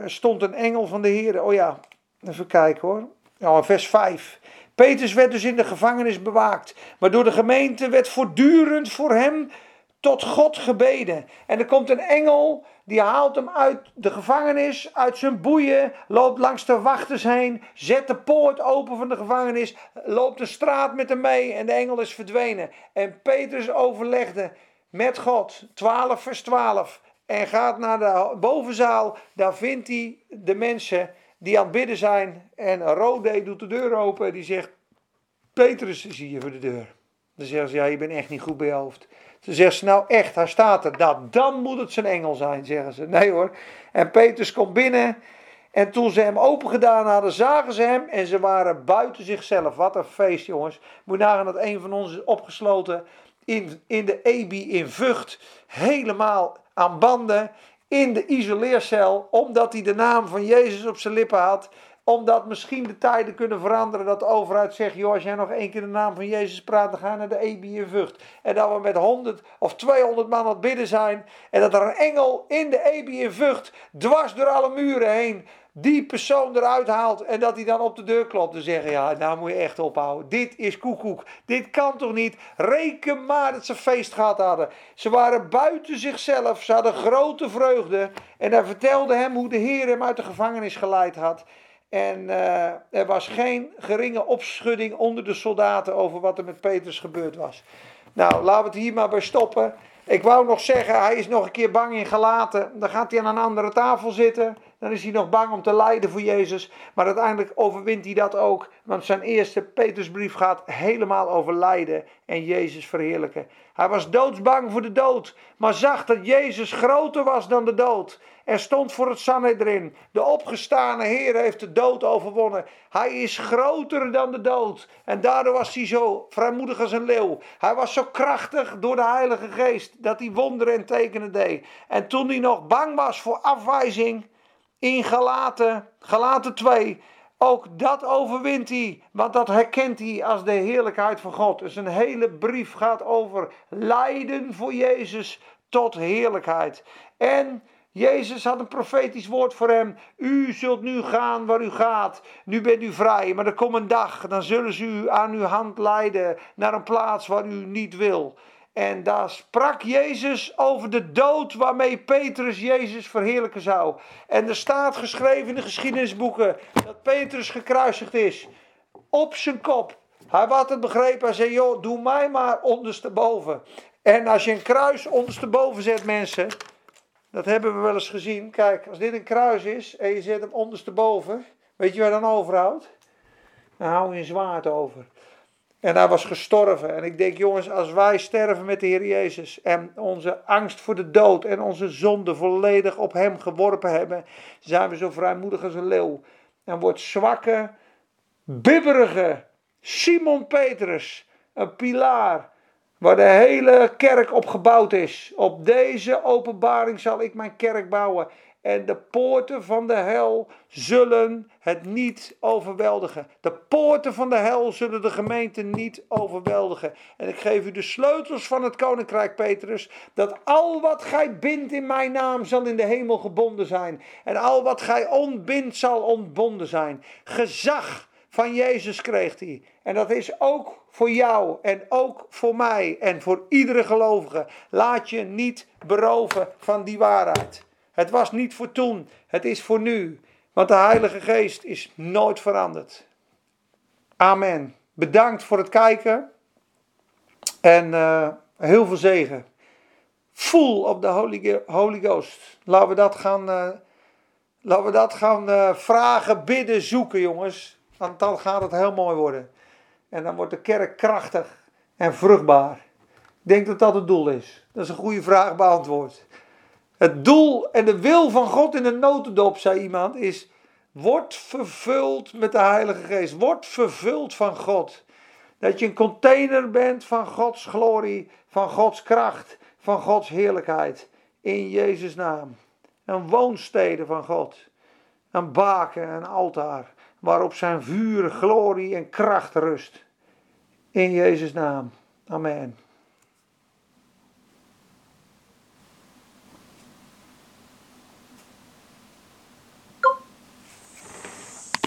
er stond een engel van de Heer. Oh ja, even kijken hoor. Ja, vers 5. Petrus werd dus in de gevangenis bewaakt. Maar door de gemeente werd voortdurend voor hem tot God gebeden. En er komt een engel, die haalt hem uit de gevangenis, uit zijn boeien, loopt langs de wachters heen, zet de poort open van de gevangenis, loopt de straat met hem mee en de engel is verdwenen. En Petrus overlegde met God, 12 vers 12, en gaat naar de bovenzaal, daar vindt hij de mensen die aan het bidden zijn. En Rode doet de deur open. Die zegt: Petrus is hier voor de deur. Dan zeggen ze: Ja, je bent echt niet goed bij je hoofd. Ze zegt ze: Nou, echt, hij staat er. Nou, dan moet het zijn engel zijn, zeggen ze. Nee hoor. En Petrus komt binnen. En toen ze hem open gedaan hadden, zagen ze hem en ze waren buiten zichzelf. Wat een feest, jongens. Moet nagaan dat een van ons is opgesloten in, in de EBI in Vught. Helemaal aan banden in de isoleercel, omdat hij de naam van Jezus op zijn lippen had. Omdat misschien de tijden kunnen veranderen dat de overheid zegt: joh, als jij nog één keer de naam van Jezus praat, dan ga je naar de EB in Vught. En dat we met 100 of 200 man aan het bidden zijn. En dat er een engel in de EB in Vught dwars door alle muren heen die persoon eruit haalt en dat hij dan op de deur klopt en zeggen: Ja, nou moet je echt ophouden. Dit is koekoek. Dit kan toch niet? Reken maar dat ze feest gehad hadden. Ze waren buiten zichzelf. Ze hadden grote vreugde. En hij vertelde hem hoe de Heer hem uit de gevangenis geleid had. En uh, er was geen geringe opschudding onder de soldaten over wat er met Petrus gebeurd was. Nou, laten we het hier maar bij stoppen. Ik wou nog zeggen, hij is nog een keer bang in gelaten. Dan gaat hij aan een andere tafel zitten. Dan is hij nog bang om te lijden voor Jezus. Maar uiteindelijk overwint hij dat ook. Want zijn eerste Petersbrief gaat helemaal over lijden en Jezus verheerlijken. Hij was doodsbang voor de dood. Maar zag dat Jezus groter was dan de dood. Er stond voor het Sanhedrin. De opgestane Heer heeft de dood overwonnen. Hij is groter dan de dood. En daardoor was hij zo vrijmoedig als een leeuw. Hij was zo krachtig door de Heilige Geest dat hij wonderen en tekenen deed. En toen hij nog bang was voor afwijzing in Galaten, Galaten 2, ook dat overwint hij, want dat herkent hij als de heerlijkheid van God. Dus een hele brief gaat over lijden voor Jezus tot heerlijkheid. En Jezus had een profetisch woord voor hem. U zult nu gaan waar u gaat. Nu bent u vrij. Maar er komt een dag. Dan zullen ze u aan uw hand leiden naar een plaats waar u niet wil. En daar sprak Jezus over de dood waarmee Petrus Jezus verheerlijken zou. En er staat geschreven in de geschiedenisboeken dat Petrus gekruisigd is. Op zijn kop. Hij had het begrepen. Hij zei: Joh, doe mij maar ondersteboven. En als je een kruis ondersteboven zet, mensen. Dat hebben we wel eens gezien. Kijk, als dit een kruis is en je zet hem ondersteboven. Weet je waar dan overhoudt? Dan hou je een zwaard over. En hij was gestorven. En ik denk, jongens, als wij sterven met de Heer Jezus en onze angst voor de dood en onze zonde volledig op Hem geworpen hebben, zijn we zo vrijmoedig als een leeuw. En wordt zwakke, bibberige Simon Petrus, een pilaar, waar de hele kerk op gebouwd is. Op deze openbaring zal ik mijn kerk bouwen. En de poorten van de hel zullen het niet overweldigen. De poorten van de hel zullen de gemeente niet overweldigen. En ik geef u de sleutels van het koninkrijk, Petrus. Dat al wat gij bindt in mijn naam zal in de hemel gebonden zijn. En al wat gij ontbindt zal ontbonden zijn. Gezag van Jezus kreeg hij. En dat is ook voor jou en ook voor mij en voor iedere gelovige. Laat je niet beroven van die waarheid. Het was niet voor toen, het is voor nu. Want de Heilige Geest is nooit veranderd. Amen. Bedankt voor het kijken. En uh, heel veel zegen. Full op de Holy, Holy Ghost. Laten we dat gaan, uh, laten we dat gaan uh, vragen, bidden, zoeken, jongens. Want dan gaat het heel mooi worden. En dan wordt de kerk krachtig en vruchtbaar. Ik denk dat dat het doel is. Dat is een goede vraag beantwoord. Het doel en de wil van God in de notendop, zei iemand, is: word vervuld met de Heilige Geest. Word vervuld van God. Dat je een container bent van Gods glorie, van Gods kracht, van Gods heerlijkheid. In Jezus' naam. Een woonstede van God. Een baken, een altaar. Waarop zijn vuur, glorie en kracht rust. In Jezus' naam. Amen.